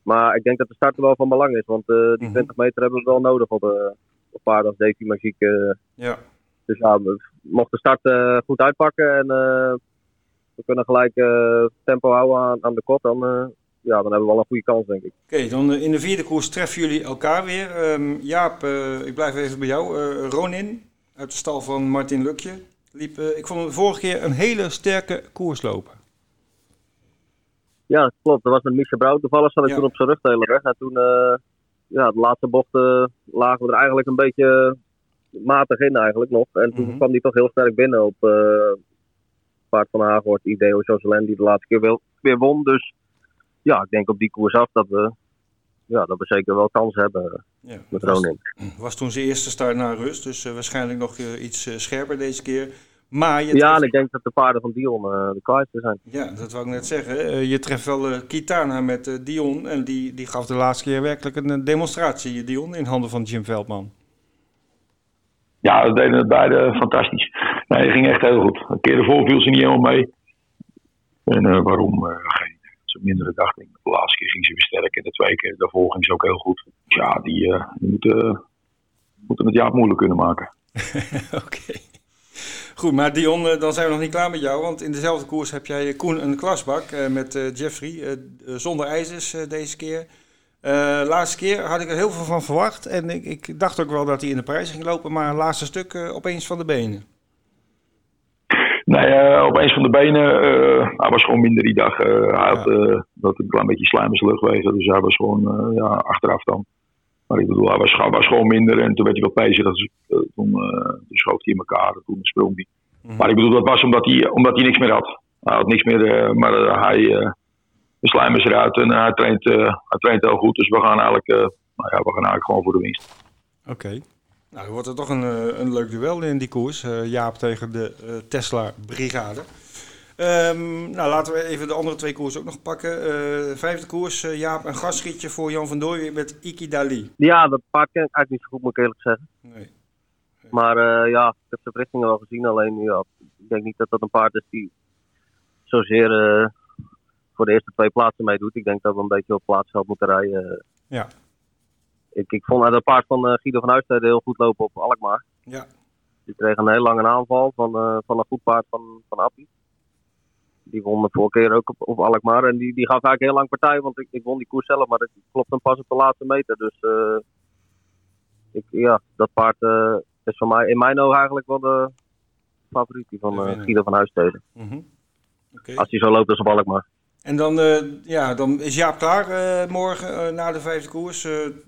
Maar ik denk dat de start er wel van belang is. Want die Mhm. 20 meter hebben we wel nodig op, eh op paarden als Davy Magiek. Ja. Dus ja, we mochten de start goed uitpakken en we kunnen gelijk eh, tempo houden aan, aan de kop, dan, eh, ja, dan hebben we wel een goede kans, denk ik. Oké, dan eh, in de vierde koers treffen jullie elkaar weer. Ehm, Jaap, ik blijf even bij jou. Ronin, uit de stal van Martin Lukje. Liep, ik vond hem de vorige keer een hele sterke koers lopen. Ja, klopt. Dat was met Michel Brouw. Toevallig zat ik Ja. toen op zijn rug de hele weg. En toen, ja, de laatste bochten lagen we er eigenlijk een beetje matig in eigenlijk nog. En toen Mhm. kwam hij toch heel sterk binnen op paard van Haaghoort, Ideo Joselen, die de laatste keer wel, weer won. Dus ja, ik denk op die koers af dat we, ja, dat we zeker wel kans hebben Ja, met was, Ronin. was toen zijn eerste start na rust, dus eh, waarschijnlijk nog eh, iets eh, scherper deze keer. Maar je Ja, treft- en ik denk dat de paarden van Dion eh, de kwaaiste zijn. ja, dat wou ik net zeggen. Eh, je treft wel eh, Kitana met eh, Dion en die, die gaf de laatste keer werkelijk een eh, demonstratie, Dion, in handen van Jim Veldman. Ja, dat deden het beide fantastisch. Het ging echt heel goed. Een keer ervoor viel ze niet helemaal mee. En eh, waarom? eh geen zo mindere dag. De laatste keer ging ze weer en de twee keer daarvoor ging ze ook heel goed. Ja, die, eh, moeten, moeten het Jaap moeilijk kunnen maken. Oké. Goed, maar Dion, dan zijn we nog niet klaar met jou. Want in dezelfde koers heb jij Koen een klasbak met Jeffrey. zonder ijzers deze keer. Eh, laatste keer had ik er heel veel van verwacht. En ik, ik dacht ook wel dat hij in de prijs ging lopen. Maar laatste stuk opeens van de benen. Nee, eh, opeens van de benen. eh, hij was gewoon minder die dag. eh, hij had, dat een klein beetje slijm luchtwegen. Dus hij was gewoon ja, achteraf dan. Maar ik bedoel, hij was, hij was gewoon minder. En toen werd hij wat bezig. Dus, eh, toen, schoof hij in elkaar. Toen sprong hij. Mhm. Maar ik bedoel, dat was omdat hij, omdat hij niks meer had. Hij had niks meer. maar hij, de slijm is eruit. En hij, traint, hij traint heel goed. Dus we gaan eigenlijk, nou ja, we gaan eigenlijk gewoon voor de winst. Oké. Nou, wordt er toch een, eh, een leuk duel in die koers. eh, Jaap tegen de eh, Tesla Brigade. Ehm, nou, laten we even de andere twee koersen ook nog pakken. Vijfde koers, Jaap, een gastschietje voor Jan van Dooyen met Iki Dali. Ja, dat paard ken ik eigenlijk niet zo goed, moet ik eerlijk zeggen. Nee. Maar ja, ik heb zijn verrichtingen wel gezien. Alleen, ja, ik denk niet dat dat een paard is die zozeer voor de eerste twee plaatsen meedoet. Ik denk dat we een beetje op plaatsveld moeten rijden. Ja. Ik, ik vond het paard van eh, Guido van Huisteden heel goed lopen op Alkmaar. Ja. Die kreeg een heel lange aanval van, eh, van een goed paard van, van Appie. Die won de vorige keer ook op, op Alkmaar. En die, die gaf eigenlijk heel lang partij, want ik, ik won die koers zelf. Maar dat klopt hem pas op de laatste meter. Dus eh, ik, ja, dat paard is voor mij in mijn ogen eigenlijk wel de favoriet van. Guido van Huisteden. Mhm. Als hij zo loopt als op Alkmaar. En dan, eh, ja, dan is Jaap klaar eh, morgen eh, na de vijfde koers.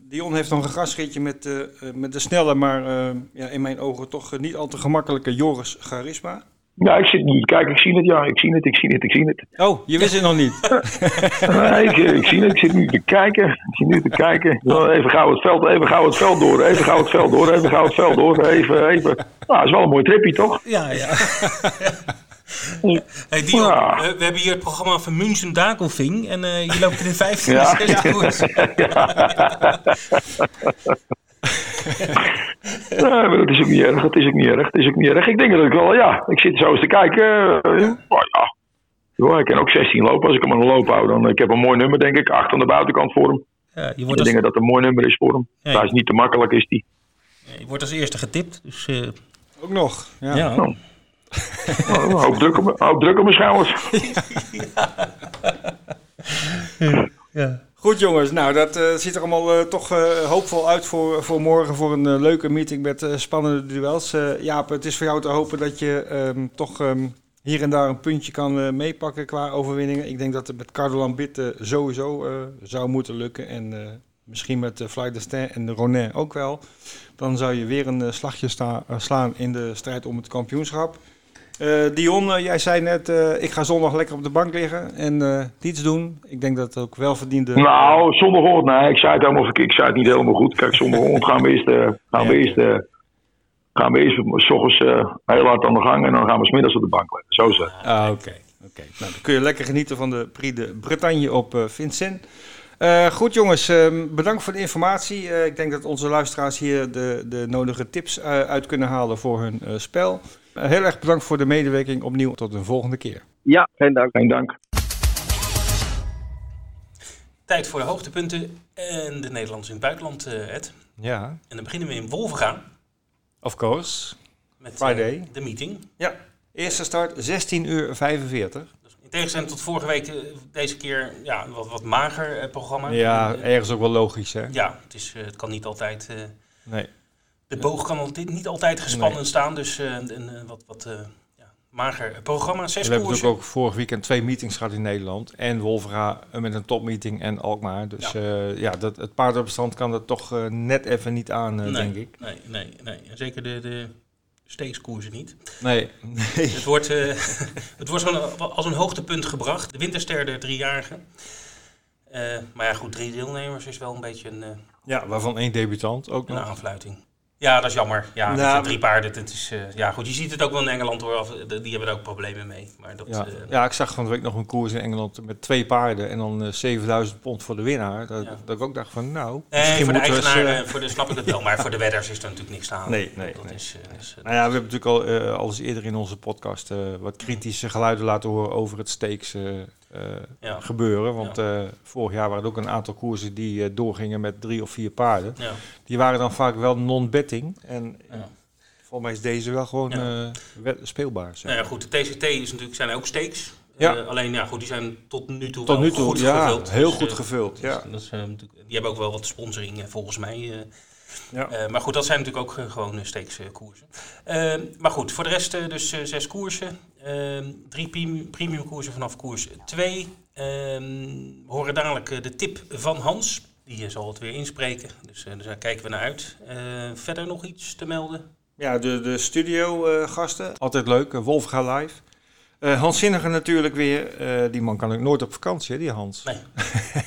Dion heeft nog een gastschietje met, met de snelle, maar eh, ja, in mijn ogen toch niet al te gemakkelijke Joris Charisma. Ja, ik zit niet. Kijk, ik zie het. Ja, ik zie het. Ik zie het. Ik zie het. Oh, je wist het nog niet. Nee, ik, ik zie het. Ik zit nu te kijken. Ik zit nu te kijken. Even gauw het veld, even gauw het veld door. Even gauw het veld door. Even gauw het veld door. Even, even. Nou, dat is wel een mooi tripje, toch? Ja, ja. hey Dion, Ja. eh, we hebben hier het programma van München Dakelving. En eh, je loopt in de vijfde Ja. maar dat is ook niet erg. Dat is ook niet erg. Dat is ook niet erg. Ik denk dat ik wel, ja. Ik zit zo eens te kijken. eh, oh, ja. Ja, ik kan ook 16 lopen. Als ik hem aan de loop hou, dan ik heb een mooi nummer, denk ik. 8 aan de buitenkant voor hem. Ja, je, Ik wordt als, denk dat dat een mooi nummer is voor hem. Ja. Hij is niet te makkelijk, is die. je wordt als eerste getipt. Dus eh, Ook nog. Ja. ja. Hoop druk op, hoop druk op mijn schouders. ja. Goed jongens, nou dat eh, ziet er allemaal eh, toch eh, hoopvol uit voor, voor morgen. Voor een leuke meeting met spannende duels. Jaap, het is voor jou te hopen dat je ehm, toch ehm, hier en daar een puntje kan meepakken qua overwinningen. Ik denk dat het met Cardolan Bit eh, sowieso zou moeten lukken. En misschien met uh, Fly Destin en de Ronin ook wel. Dan zou je weer een slagje slaan in de strijd om het kampioenschap. Eh, Dion, eh, jij zei net, eh, ik ga zondag lekker op de bank liggen en eh, niets doen. Ik denk dat het ook wel verdiende... Nou, zondagochtend, nee, ik zei het helemaal. Ik zei het niet helemaal goed. Kijk, zondagochtend gaan we eerst, gaan we eerst, gaan we eerst s ochtends heel hard aan de gang en dan gaan we smiddags op de bank liggen. Zo is het. Ah, oké. Oké, nou, dan kun je lekker genieten van de Prix de Bretagne op Vincent. Uh, goed jongens, uh, bedankt voor de informatie. Uh, ik denk dat onze luisteraars hier de, de nodige tips uit kunnen halen voor hun spel. Heel erg bedankt voor de medewerking. Opnieuw tot een volgende keer. Ja, geen dank. Geen dank. Tijd voor de hoogtepunten en de Nederlanders in het buitenland, Ed. Ja. En dan beginnen we in Wolvengaan. Of course. Met Friday. de meeting. Ja, eerste start 16 uur 45. In tegenstelling tot vorige week, deze keer ja, een wat, wat mager eh, programma. Ja, ergens ook wel logisch, hè? Ja, het, is, het kan niet altijd... Uh, nee. De boog kan altijd, niet altijd gespannen nee. staan, dus uh, een wat, wat ja, mager programma. Zes We hebben natuurlijk ook vorig weekend twee meetings gehad in Nederland. En Wolvera met een topmeeting en Alkmaar. Dus ja, ja dat, het paardenbestand kan er toch net even niet aan, nee, denk ik. Nee, nee, nee. Zeker de... de steekskoersen niet. Nee. nee. Het wordt, het wordt als een hoogtepunt gebracht. De winterster de driejarige. Uh, maar ja, goed, drie deelnemers is wel een beetje een... Uh, ja, waarvan één debutant ook een nog. aanfluiting. Ja, dat is jammer. Ja, nou, drie paarden. Het is, uh, ja, goed, je ziet het ook wel in Engeland hoor. Of, die hebben er ook problemen mee. Maar dat, ja. ja, ik zag van de week nog een koers in Engeland met twee paarden en dan 7000 pond voor de winnaar. Dat, ja. dat ik ook dacht van nou. Nee, voor de eigenaar, voor de snap ik het wel. Maar voor de wedders is er natuurlijk niks aan. Nee, nee. Dat nee. Is, is, nou ja, we hebben natuurlijk al, uh, al eens eerder in onze podcast uh, wat kritische geluiden laten horen over het steeks uh, ja. gebeuren. Want ja. vorig jaar waren er ook een aantal koersen die doorgingen met drie of vier paarden. Ja. Die waren dan vaak wel non-betting. En volgens mij is deze wel gewoon speelbaar. Zeg. Nou ja, goed, de TCT is natuurlijk, zijn ook steeks. Ja. Uh, alleen ja, goed, die zijn tot nu toe, tot nu toe goed ja, gevuld. Heel dus, goed gevuld, ja. Dus, uh, die hebben ook wel wat sponsoring volgens mij. Ja. maar goed, dat zijn natuurlijk ook gewoon steekskoersen. maar goed, voor de rest dus zes koersen. drie premium, premium koersen vanaf koers 2. we horen dadelijk de tip van Hans. Die zal het weer inspreken. Dus daar kijken we naar uit. verder nog iets te melden? Ja, de, de studio Altijd leuk. Wolfga Live. Uh, Hans Zinniger natuurlijk weer. Uh, die man kan ook nooit op vakantie, hè, die Hans. Nee.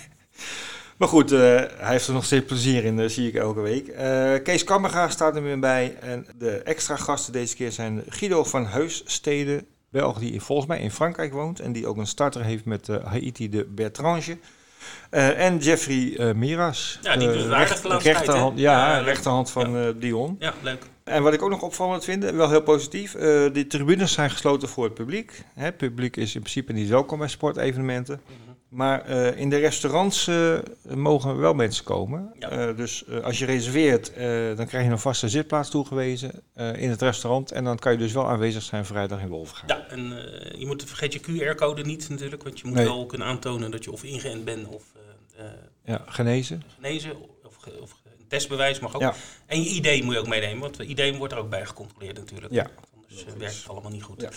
maar goed, uh, hij heeft er nog steeds plezier in, zie ik elke week. Kees Kammerga staat er weer bij. En de extra gasten deze keer zijn Guido van Heusstede, Belg die volgens mij in Frankrijk woont. En die ook een starter heeft met Haiti de Bertrange. en Jeffrey Miras. Ja, die doet de rechterhand, Ja, ja, rechterhand van ja. Dion. Ja, leuk. En wat ik ook nog opvallend vind, wel heel positief, uh, de tribunes zijn gesloten voor het publiek. Het publiek is in principe niet welkom bij sportevenementen. Mm -hmm. Maar uh, in de restaurants uh, mogen wel mensen komen. Ja. dus als je reserveert, dan krijg je een vaste zitplaats toegewezen in het restaurant. En dan kan je dus wel aanwezig zijn vrijdag in Wolfgaan. Ja, en je moet, vergeet je QR-code niet natuurlijk, want je moet Nee. wel kunnen aantonen dat je of ingeënt bent of Ja, genezen. genezen of, of een testbewijs mag ook. Ja. En je ID moet je ook meenemen, want ID wordt er ook bij gecontroleerd natuurlijk. Ja. Anders werkt het allemaal niet goed. Ja.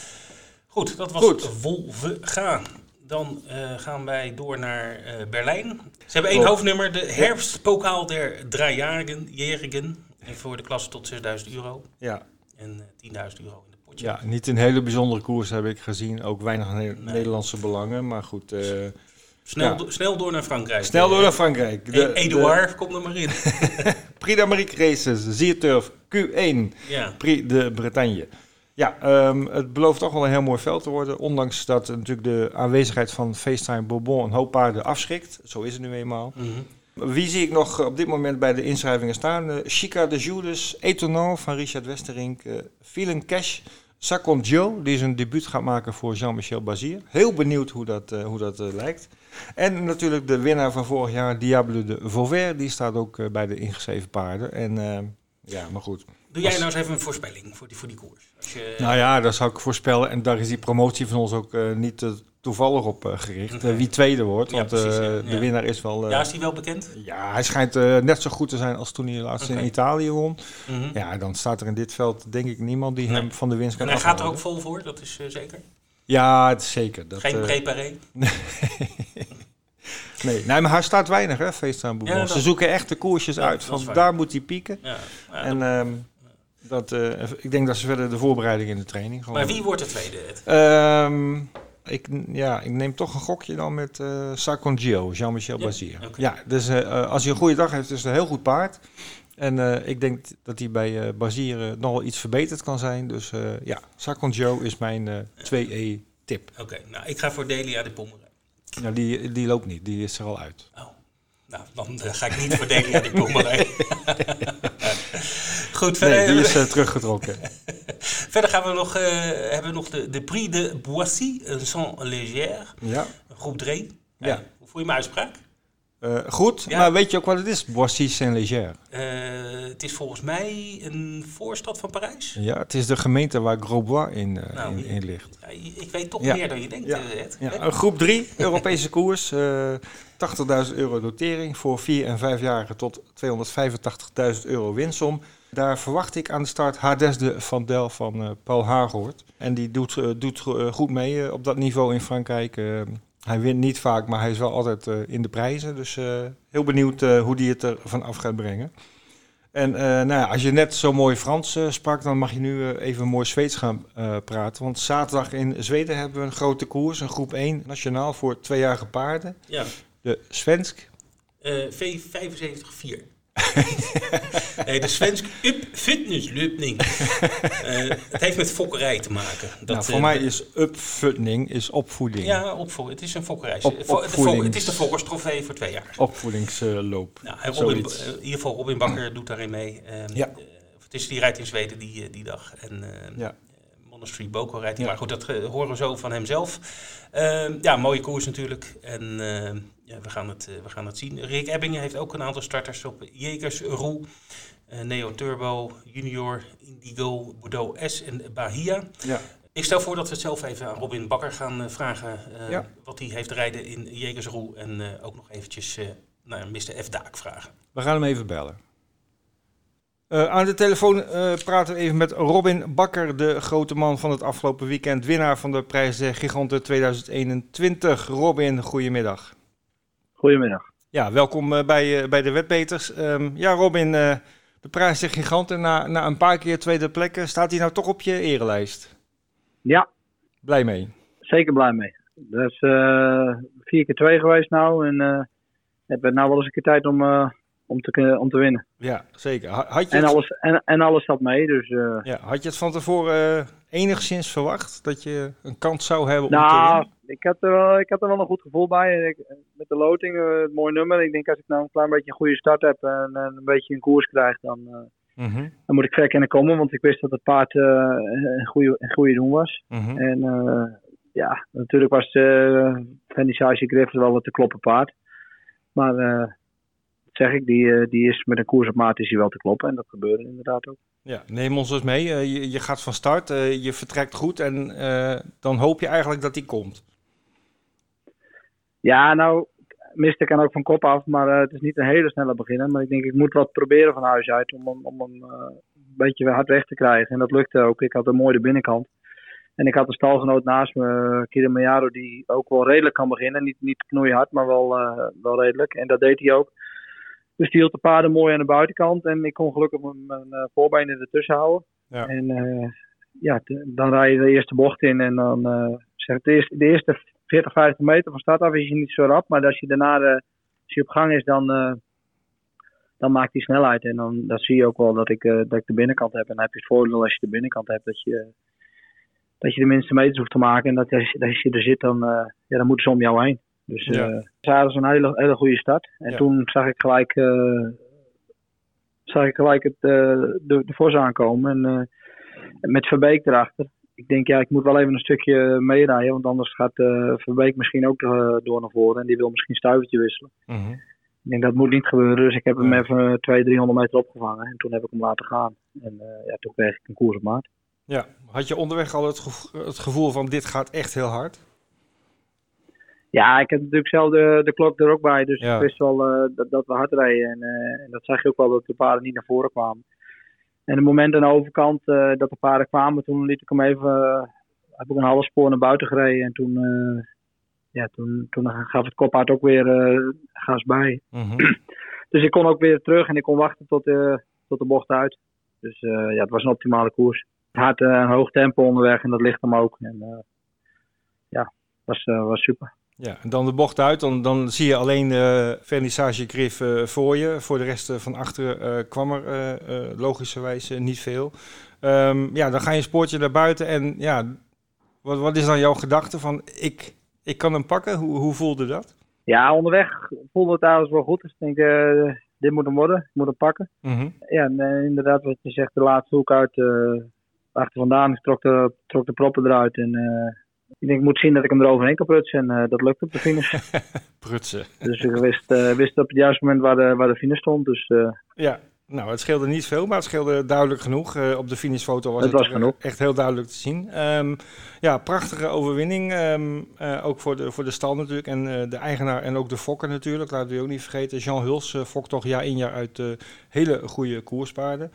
Goed, dat was Goed. Wolvengaan. Dan uh, gaan wij door naar uh, Berlijn. Ze hebben één Klopt. hoofdnummer, de herfstpokaal der Dreijarigen. En voor de klasse tot 6000 euro. Ja. En uh, 10.000 euro in de potje. ja, niet een hele bijzondere koers heb ik gezien. Ook weinig ne Nee. Nederlandse belangen. Maar goed, eh, Snel, Ja. do- snel door naar Frankrijk. snel door Eh, naar Frankrijk. E- Eduard, kom er maar in. Prix d'Amérique Races, Zierturf Q1. ja. Prix de Bretagne. Ja, ehm, het belooft toch wel een heel mooi veld te worden. Ondanks dat natuurlijk de aanwezigheid van FaceTime Bourbon een hoop paarden afschrikt. Zo is het nu eenmaal. Mhm. Wie zie ik nog op dit moment bij de inschrijvingen staan? Eh, Chica de Jules, Etonant van Richard Westerink, eh Feeling Cash, Sacon Joe, die zijn debuut gaat maken voor Jean-Michel Bazier. Heel benieuwd hoe dat, eh, hoe dat eh, lijkt. En natuurlijk de winnaar van vorig jaar, Diable de Vauvert, die staat ook eh, bij de ingeschreven paarden. En eh, ja, maar goed. Doe jij nou eens even een voorspelling voor die, voor die koers? Als je, Nou ja, dat zou ik voorspellen. En daar is die promotie van ons ook eh, niet eh, toevallig op eh, gericht. Wie tweede wordt. Ja, Want precies, ja. de winnaar is wel... ja, is die wel bekend? ja, hij schijnt net zo goed te zijn als toen hij laatst in Italië won. Mhm. Ja, dan staat er in dit veld denk ik niemand die Nee. hem van de winst kan En hij gaat er ook vol voor, dat is zeker. Ja, het is zeker. Dat, Geen preparé. nee. nee, maar hij staat weinig, hè, Feestaan Bourbon. Ja, Ze zoeken echt de koersjes Ja, uit. Van waar. daar moet hij pieken. Ja. Ja, En ehm, dat, eh, ik denk dat ze verder de voorbereiding in de training gewoon... maar wie wordt de tweede? Ed? Ehm, ik, ja, ik neem toch een gokje dan met Gio, Jean-Michel Ja, Bazier. Ja, dus eh, als hij een goede dag heeft, is het een heel goed paard. En ik denk dat hij bij eh Bazier nog wel iets verbeterd kan zijn. Dus ja, Sacon Gio is mijn eh 2E tip. Oké, nou ik ga voor Delia de Pommeren. Nou, die, die loopt niet, die is er al uit. Oh, nou dan ga ik niet voor Delia de Pommeren. Goed, verder, Nee, die is eh, teruggetrokken. verder gaan we nog, eh, hebben we nog de, de Prix de Boissy, een Sans Légère, Ja. groep 3. Ja. hoe voel je mijn uitspraak? Eh, goed, Ja. maar weet je ook wat het is? Boissy Saint-Léger. Eh, het is volgens mij een voorstad van Parijs. Ja, het is de gemeente waar Grosbois in, eh, Nou, in, in ligt. Ja, ik weet toch Ja. meer dan je denkt, Ja. eh, groep 3, Europese koers. eh 80.000 euro notering voor 4 en 5-jarigen tot 285.000 euro winsom. Daar verwacht ik aan de start Hadesde van Del van eh, Paul Haaghoort. En die doet, eh, doet eh, goed mee op dat niveau in Frankrijk. Hij wint niet vaak, maar hij is wel altijd in de prijzen. Dus heel benieuwd hoe die het ervan af gaat brengen. En nou ja, als je net zo mooi Frans sprak, dan mag je nu even mooi Zweeds gaan praten. Want zaterdag in Zweden hebben we een grote koers, een groep 1 nationaal voor tweejarige paarden. Ja. De Svensk. Eh, V75-4. nee, de Svensk Up Fitnesslöpning. Eh het heeft met fokkerij te maken. Dat, nou, voor eh, mij is upvoeding is opvoeding. Ja, opvo het is een fokkerij. Op- opvoedings- het is de Fokkerstrofee voor twee jaar. Opvoedingsloop. Nou, Robin, Zoiets. eh, in ieder geval Robin Bakker doet daarin mee. Ehm, Ja. het is die rijdt in Zweden die, die dag. En eh, Monastery Boko rijdt. Ja. Maar goed, dat eh, horen we zo van hemzelf. Ehm, ja, mooie koers natuurlijk. En ehm, ja, we, gaan het, eh, we gaan het zien. Rick Ebbingen heeft ook een aantal starters op Jekers, Roe, eh, Neo Turbo, Junior, Indigo, Bordeaux S en Bahia. Ja. Ik stel voor dat we het zelf even aan Robin Bakker gaan vragen Ja. wat hij heeft rijden in Jegersroe. En ook nog eventjes naar Mr. F. Daak vragen. We gaan hem even bellen. Eh, aan de telefoon eh, praten we even met Robin Bakker, de grote man van het afgelopen weekend. Winnaar van de prijs de Giganten 2021. Robin, goedemiddag. Goedemiddag. Ja, welkom eh, bij, eh, bij de Wetbeters. Ehm, ja, Robin, eh, de prijs de Giganten na, na een paar keer tweede plekken. Staat hij nou toch op je erelijst? Ja, Blij mee. zeker blij mee. Dat is eh, vier keer twee geweest nou. En eh het werd nou wel eens een keer tijd om, eh, om, te, om te winnen. Ja, zeker. Ha- Had je, En het, alles, en, en alles zat mee. Dus eh, ja, had je het van tevoren eh, enigszins verwacht dat je een kans zou hebben om te nou, winnen? ik had, er wel, ik had er wel een goed gevoel bij. En ik- met de loting, eh, het mooi nummer. Ik denk als ik nou een klein beetje een goede start heb en, en een beetje een koers krijg, dan, Mhm, dan moet ik ver kunnen komen. Want ik wist dat het paard een, goede, een goede doen was. mhm. En ja, natuurlijk was uh, Vernissage Griffith wel wat te kloppen paard. Maar zeg ik, die, eh, die is met een koers op maat is hij wel te kloppen. En dat gebeurde inderdaad ook. Ja, neem ons dus mee. Eh, je, je gaat van start, eh, je vertrekt goed en dan hoop je eigenlijk dat die komt. Ja, nou, Mister kan ook van kop af, maar het is niet een hele snelle beginner. Maar ik denk, ik moet wat proberen van huis uit om, hem- om een beetje hard weg te krijgen. En dat lukte ook. Ik had een mooie binnenkant. En ik had een stalgenoot naast me, Kilimanjaro, die ook wel redelijk kan beginnen. Niet, niet knoeihard, maar wel, wel redelijk. En dat deed hij ook. Dus die hield de paarden mooi aan de buitenkant. En ik kon gelukkig mijn, mijn eh, voorbenen ertussen houden. Ja. En eh, ja, te- dan rij je de eerste bocht in. En dan eh zeg ik, de eerste, de eerste 40, 50 meter van start af is je niet zo rap. Maar als je daarna eh, als je op gang is, dan, eh, dan maakt hij snelheid. En dan, dan zie je ook wel dat ik, eh, dat ik de binnenkant heb. En dan heb je het voordeel als je de binnenkant hebt dat je, dat je de minste meters hoeft te maken. En dat als, je- als je er zit, dan, eh, ja, dan moeten ze om jou heen. Dus Ja. ze hadden een hele, hele goede start. En Ja. toen zag ik gelijk, eh, zag ik gelijk het, eh, de, de Vos aankomen. En eh, met Verbeek erachter. Ik denk, ja, ik moet wel even een stukje meerijden. Want anders gaat Verbeek misschien ook door naar voren. En die wil misschien een stuivertje wisselen. Mhm. Ik denk dat moet niet gebeuren. Dus ik heb hem even 200, 300 meter opgevangen. En toen heb ik hem laten gaan. En ja, toen kreeg ik een koers op maat. Ja, had je onderweg al het, gevo- het gevoel van dit gaat echt heel hard? Ja, ik heb natuurlijk zelf de, de klok er ook bij. Dus Ja. ik wist wel eh, dat, dat we hard reden. En, eh, en dat zag je ook wel dat de paarden niet naar voren kwamen. En het moment aan de overkant eh, dat de paarden kwamen, toen liet ik hem even. heb ik een halve spoor naar buiten gereden. En toen, ja, toen, toen gaf het koppaard ook weer gas bij. Mhm. Dus ik kon ook weer terug en ik kon wachten tot, tot de bocht uit. Dus ja, het was een optimale koers. Hard een hoog tempo onderweg en dat ligt hem ook. En ja, was, was super. Ja, en dan de bocht uit, dan, dan zie je alleen de vernissage grif eh, voor je. Voor de rest eh, van achteren eh, kwam er logischerwijs niet veel. Ehm, ja, dan ga je een spoortje naar buiten en ja, Wat, wat is dan jouw gedachte van ik, ik kan hem pakken? Hoe, hoe voelde dat? Ja, onderweg voelde het eigenlijk wel goed. Dus ik denk, dit moet hem worden. Ik moet hem pakken. Mhm. Ja, en, inderdaad, wat je zegt, de laatste hoek uit. achter vandaan. Ik trok de, trok de proppen eruit. En ik denk, moet zien dat ik hem eroverheen kan prutsen. En eh, dat lukt op de finish. Prutsen. dus ik wist, eh, wist op het juiste moment waar de, waar de finish stond. Dus eh, Ja, nou, het scheelde niet veel, maar het scheelde duidelijk genoeg. Op de finishfoto was Het het, was genoeg. echt heel duidelijk te zien. Ehm, ja, prachtige overwinning. ehm, eh, ook voor de, voor de stal natuurlijk. En de eigenaar en ook de fokker natuurlijk. Laten we ook niet vergeten. Jean Huls fokt toch jaar in jaar uit hele goede koerspaarden.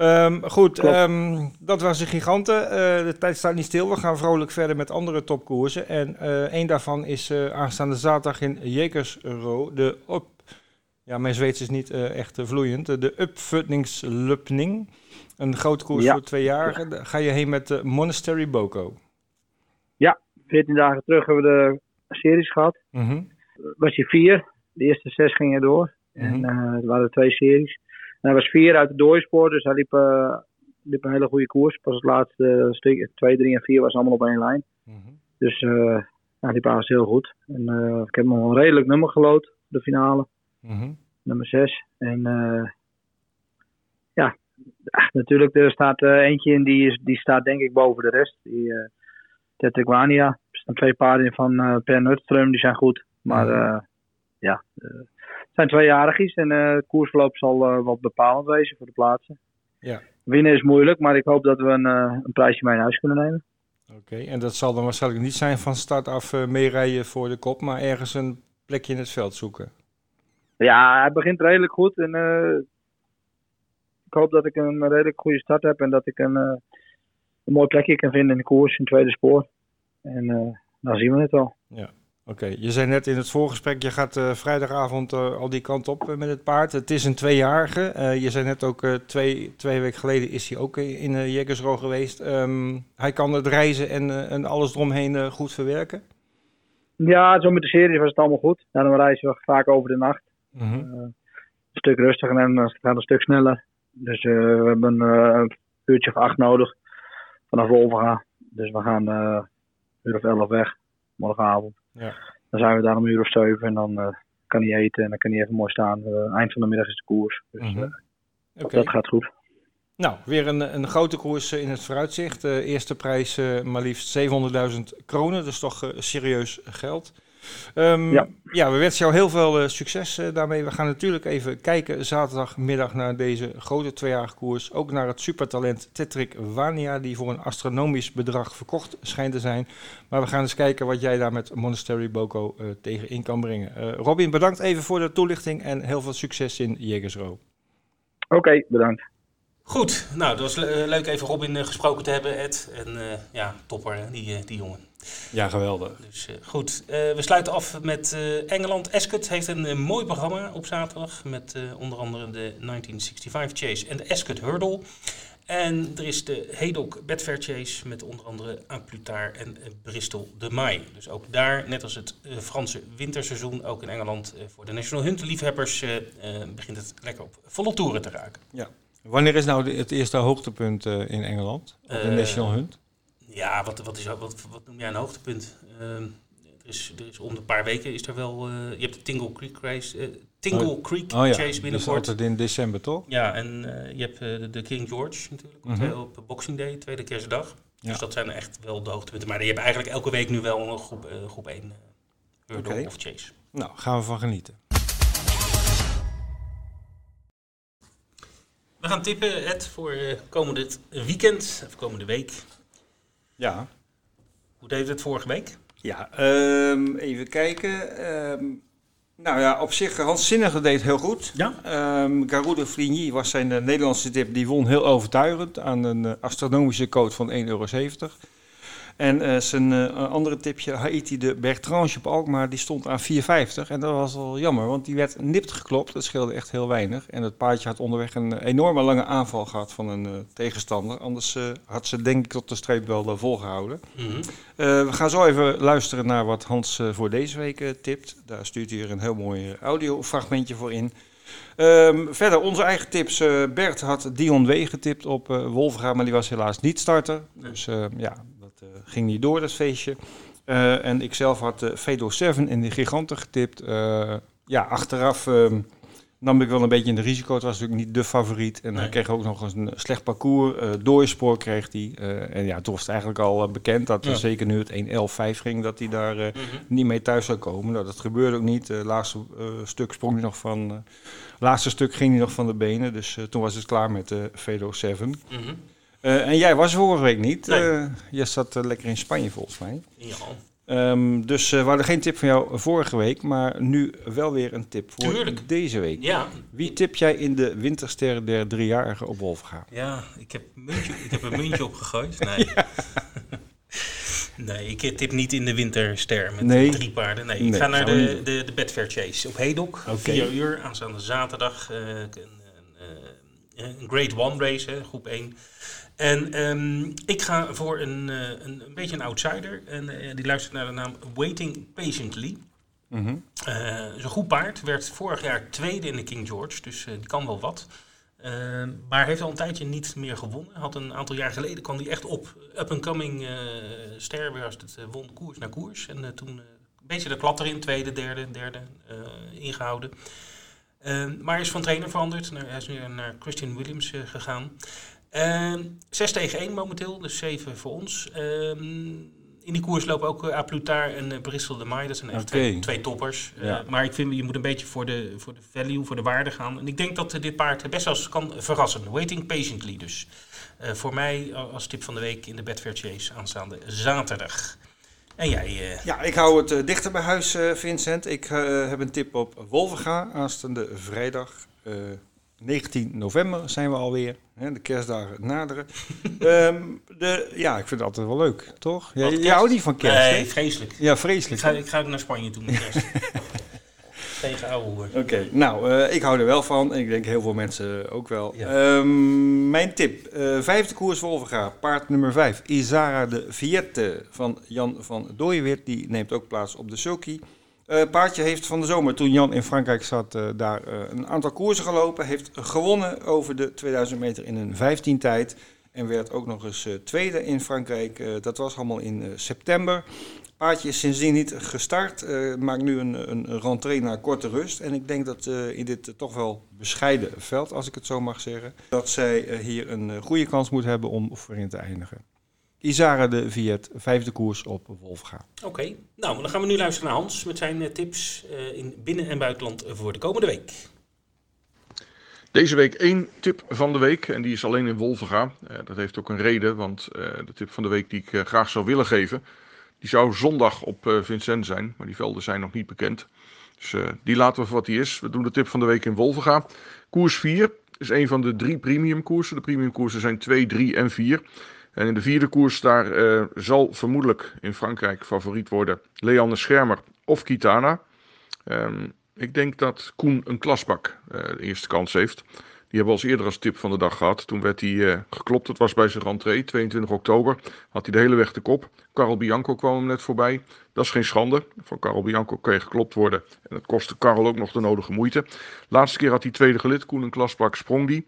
Um, goed, um, dat was de giganten. Uh, de tijd staat niet stil. We gaan vrolijk verder met andere topkoersen. En uh, een daarvan is uh, aanstaande zaterdag in Jekersro. De op, ja, mijn Zweeds is niet echt vloeiend. De Uppfödningslöpning. Een grote koers ja. voor tweejarigen. Daar ga je heen met de Monastery Boko. Ja, 14 dagen terug hebben we de series gehad. Mm -hmm. Was je vier. De eerste zes gingen door. Mm -hmm. En uh, er waren twee series. Hij was vier uit het doorspoor, dus hij liep, uh, liep, een hele goede koers. Pas het laatste stuk, 2, 3 en 4 was allemaal op één lijn. Mm -hmm. Dus uh, hij liep eigenlijk heel goed. En uh, ik heb nog een redelijk nummer gelood, de finale. -hmm. Nummer 6. En ja, ach, natuurlijk, er staat eentje in die, is, die staat denk ik boven de rest. Die uh, Tetequania. Er staan twee paarden van uh, Per Nutström, die zijn goed. Maar Mhm. ja, het zijn tweejarigies en uh, het koersverloop zal uh, wat bepalend wezen voor de plaatsen. Ja. Winnen is moeilijk, maar ik hoop dat we een, uh, een prijsje mee naar huis kunnen nemen. Oké, okay. en dat zal dan waarschijnlijk niet zijn van start af uh, meerijden voor de kop, maar ergens een plekje in het veld zoeken. Ja, hij begint redelijk goed en ik hoop dat ik een redelijk goede start heb en dat ik een, een mooi plekje kan vinden in de koers, in het tweede spoor. En dan zien we het al. Ja. Oké, okay. je zei net in het voorgesprek, je gaat uh, vrijdagavond uh, al die kant op uh, met het paard. Het is een tweejarige. je zei net ook, twee, twee weken geleden is hij ook in uh, Jekkersro geweest. Um, hij kan het reizen en, en alles eromheen goed verwerken? Ja, zo met de series was het allemaal goed. Ja, dan reizen we vaak over de nacht. Mm -hmm. een stuk rustiger en dan gaat een stuk sneller. Dus we hebben een uurtje of acht nodig vanaf Wolvenga. Dus we gaan een uur of elf weg morgenavond. Ja. Dan zijn we daar om een uur of zeven en dan uh, kan hij eten en dan kan hij even mooi staan. Uh, eind van de middag is de koers. Dus Mhm. okay. dat gaat goed. Nou, weer een, een grote koers in het vooruitzicht. eerste prijs maar liefst 700.000 kronen, dus toch serieus geld. Um, ja. ja, we wensen jou heel veel uh, succes uh, daarmee. We gaan natuurlijk even kijken zaterdagmiddag naar deze grote tweejarige koers. Ook naar het supertalent Tetrik Wania, die voor een astronomisch bedrag verkocht schijnt te zijn. Maar we gaan eens kijken wat jij daar met Monastery Boko uh, tegen in kan brengen. Robin, bedankt even voor de toelichting en heel veel succes in Jegersro. Oké, okay, bedankt. Goed, nou, dat was le leuk even Robin gesproken te hebben, Ed. En ja, topper, die, die jongen. Ja, geweldig. Dus uh, goed, uh, we sluiten af met uh, Engeland. Ascot heeft een mooi programma op zaterdag met onder andere de 1965 Chase en de Ascot Hurdle. En er is de Hedok Betfair Chase met onder andere Amplutar en Bristol de Mai. Dus ook daar, net als het Franse winterseizoen, ook in Engeland voor de National Hunt liefhebbers, begint het lekker op volle toeren te raken. Ja. Wanneer is nou de, het eerste hoogtepunt in Engeland op de National Hunt? Ja, wat, wat, is, wat, wat noem jij een hoogtepunt? Uh, er, is, er is om de paar weken is er wel. Uh, je hebt de Tingle Creek Race, uh, Tingle oh, Creek oh, ja. Chase binnenkort. Dat in december, toch? Ja, en je hebt de, de, King George natuurlijk Mhm. mm -hmm. op Boxing Day, tweede kerstdag. Ja. Dus dat zijn echt wel de hoogtepunten. Maar je hebt eigenlijk elke week nu wel een groep, groep 1 hurdle okay. of chase. Nou, gaan we van genieten. We gaan tippen, Ed, voor komende weekend, of komende week. Ja. Hoe deed het vorige week? Ja, um, even kijken. Um, nou ja, op zich, Hans Zinnige deed heel goed. Ja. Um, Garude Fligny was zijn uh, Nederlandse tip. Die won heel overtuigend aan een uh, astronomische code van 1,70 euro. En uh, zijn uh, andere tipje, Haiti de Bertrange op Alkmaar, die stond aan 4,50. En dat was wel jammer, want die werd nipt geklopt. Dat scheelde echt heel weinig. En het paardje had onderweg een enorme lange aanval gehad van een uh, tegenstander. Anders eh, had ze denk ik tot de streep wel volgehouden. Mm -hmm. we gaan zo even luisteren naar wat Hans voor deze week tipt. Daar stuurt hij er een heel mooi audiofragmentje voor in. Um, verder, onze eigen tips. Bert had Dion W getipt op Wolfga, maar die was helaas niet starter. Dus ja, dat ging niet door, dat feestje. en ik zelf had uh, Fedor 7 in de giganten getipt. ja, achteraf ehm, nam ik wel een beetje in de risico. Het was natuurlijk niet de favoriet. En hij kreeg ook nog eens een slecht parcours. Uh, doorspoor kreeg hij. Uh, en ja, toen was het eigenlijk al uh, bekend dat ja. zeker nu het 1-11-5 ging, dat hij daar -hmm. niet mee thuis zou komen. Nou, dat gebeurde ook niet. Het laatste stuk sprong hij nog van. Laatste stuk ging hij nog van de benen. Dus toen was het klaar met de Vedo 7. Mm -hmm. En jij was vorige week niet. Nee. je zat lekker in Spanje volgens mij. Ja. Um, dus uh, we hadden geen tip van jou vorige week, maar nu wel weer een tip voor Tuurlijk. deze week. Ja. Wie tip jij in de wintersterren der driejarige op Wolfga? Ja, ik heb, muntje, ik heb een muntje opgegooid. Nee. Ja. nee, ik tip niet in de winterster met nee. drie paarden. Nee, ik nee, ga naar de, de, de Betfair Chase op Hedok. Okay. Vier uur, aanstaande zaterdag. Uh, een, een, een Great One race, hè, groep 1. En um, ik ga voor een, uh, een, een, beetje een outsider. En uh, die luistert naar de naam Waiting Patiently. Mm -hmm. uh, is een goed paard. Werd vorig jaar tweede in de King George. Dus die kan wel wat. Ehm, maar heeft al een tijdje niet meer gewonnen. Had een aantal jaar geleden kwam hij echt op. Up-and-coming ster weer als het won koers naar koers. En toen een beetje de klad erin. Tweede, derde, derde ingehouden. Ehm, maar hij is van trainer veranderd. Hij is nu naar Christian Williams gegaan. Uh, 6 tegen 1 momenteel, dus 7 voor ons. Uh, in die koers lopen ook uh, Aplutar en uh, Bristol de Mai. Dat zijn echt okay. twee, twee, toppers. Ja. Uh, maar ik vind, je moet een beetje voor de, voor de value, voor de waarde gaan. En ik denk dat dit paard best wel eens kan verrassen. Waiting patiently dus. voor mij als tip van de week in de Betfair Chase aanstaande zaterdag. En jij? Ja, ik hou het dichter bij huis, Vincent. Ik heb een tip op Wolvenga aanstaande vrijdag. 19 november zijn we alweer. Hè, de kerstdagen naderen. um, de, ja, ik vind het altijd wel leuk, toch? Ja, je houdt niet van kerst, Nee, hè? vreselijk. Ja, vreselijk. Ik ga, ik ga ook naar Spanje toe met kerst. Tegen ouwe hoer. Oké, okay, nou, uh, ik hou er wel van. En ik denk heel veel mensen ook wel. Ja. Um, mijn tip. Uh, vijfde koers. Paard nummer vijf. Isara de Viette van Jan van Dooyeweert. Die neemt ook plaats op de Sulky. Uh, paardje heeft van de zomer, toen Jan in Frankrijk zat, uh, daar uh, een aantal koersen gelopen. Heeft gewonnen over de 2000 meter in een 15 tijd. En werd ook nog eens tweede in Frankrijk. dat was allemaal in september. Paardje is sindsdien niet gestart. maakt nu een, een rentree naar korte rust. En ik denk dat in dit toch wel bescheiden veld, als ik het zo mag zeggen, dat zij hier een goede kans moet hebben om voorin te eindigen. Isara de Viet, vijfde koers op Wolfga. Oké, okay. nou dan gaan we nu luisteren naar Hans met zijn uh, tips uh, in binnen- en buitenland voor de komende week. Deze week één tip van de week en die is alleen in Wolvenga. Uh, dat heeft ook een reden, want de tip van de week die ik graag zou willen geven, die zou zondag op Vincent zijn, maar die velden zijn nog niet bekend. Dus die laten we voor wat die is. We doen de tip van de week in Wolvenga. Koers 4 is een van de drie premium koersen. De premium koersen zijn 2, 3 en 4. En in de vierde koers daar uh, zal vermoedelijk in Frankrijk favoriet worden Leanne Schermer of Kitana. Um, ik denk dat Koen een klasbak uh, de eerste kans heeft. Die hebben we als eerder als tip van de dag gehad. Toen werd hij uh, geklopt. Het was bij zijn rentree, 22 oktober. Had hij de hele weg de kop. Carl Bianco kwam hem net voorbij. Dat is geen schande. Van Carl Bianco kan je geklopt worden. En dat kostte Carl ook nog de nodige moeite. Laatste keer had hij tweede gelid. Koen een klasbak sprong die.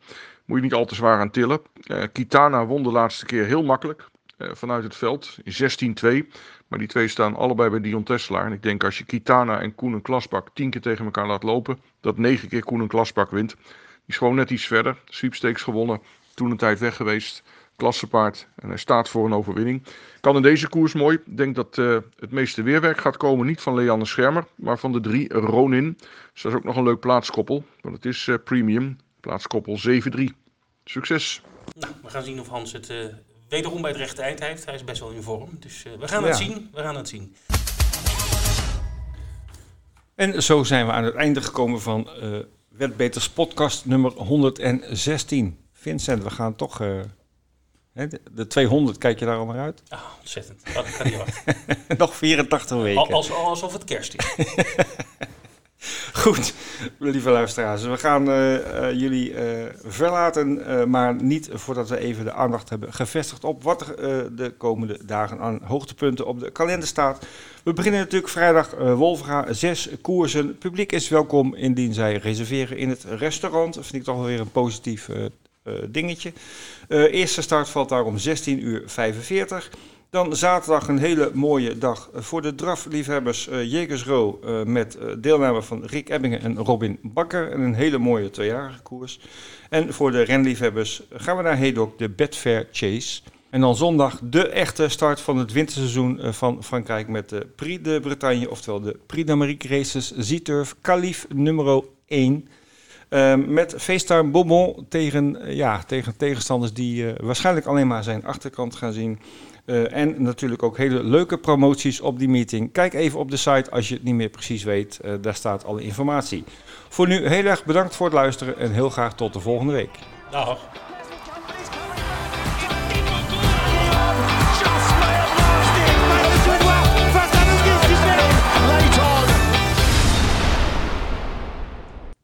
Moet je niet al te zwaar aan tillen. Uh, Kitana won de laatste keer heel makkelijk. Uh, vanuit het veld in 16-2. Maar die twee staan allebei bij Dion Tesselaar. En ik denk als je Kitana en Koen een klasbak tien keer tegen elkaar laat lopen. Dat negen keer Koen een klasbak wint. Die is gewoon net iets verder. Sweepstakes gewonnen. Toen een tijd weg geweest. Klassepaard. En hij staat voor een overwinning. Kan in deze koers mooi. Ik denk dat uh, het meeste weerwerk gaat komen. Niet van Leanne Schermer. Maar van de drie Ronin. Dus dat is ook nog een leuk plaatskoppel. Want het is premium. Plaatskoppel 7-3. Succes. Nou, we gaan zien of Hans het uh, wederom bij het rechte eind heeft. Hij is best wel in vorm. Dus we gaan het zien. We gaan het zien. En zo zijn we aan het einde gekomen van Wetbeters podcast nummer 116. Vincent, we gaan toch... Uh, de, de 200, kijk je daar al naar uit? Ah, ontzettend. Dat kan niet. Nog 84 weken. Als, alsof het kerst is. Goed, lieve luisteraars. We gaan uh, uh, jullie uh, verlaten, maar niet voordat we even de aandacht hebben gevestigd op wat er de komende dagen aan hoogtepunten op de kalender staat. We beginnen natuurlijk vrijdag Wolfga, zes koersen. publiek is welkom indien zij reserveren in het restaurant. Dat vind ik toch wel weer een positief dingetje. eerste start valt daar om 16 uur 45. Dan zaterdag een hele mooie dag voor de drafliefhebbers. Uh, Jegersro uh, met uh, deelname van Rick Ebbingen en Robin Bakker. En een hele mooie tweejarige koers. En voor de renliefhebbers gaan we naar Hedok, de Betfair Chase. En dan zondag de echte start van het winterseizoen van Frankrijk met de Prix de Bretagne, oftewel de Prix d'Amérique Races Z-Turf nummer 1. Uh, met FaceTime Bobon tegen, ja, tegen tegenstanders die waarschijnlijk alleen maar zijn achterkant gaan zien. En natuurlijk ook hele leuke promoties op die meeting. Kijk even op de site als je het niet meer precies weet. daar staat alle informatie. Voor nu heel erg bedankt voor het luisteren en heel graag tot de volgende week. Dag.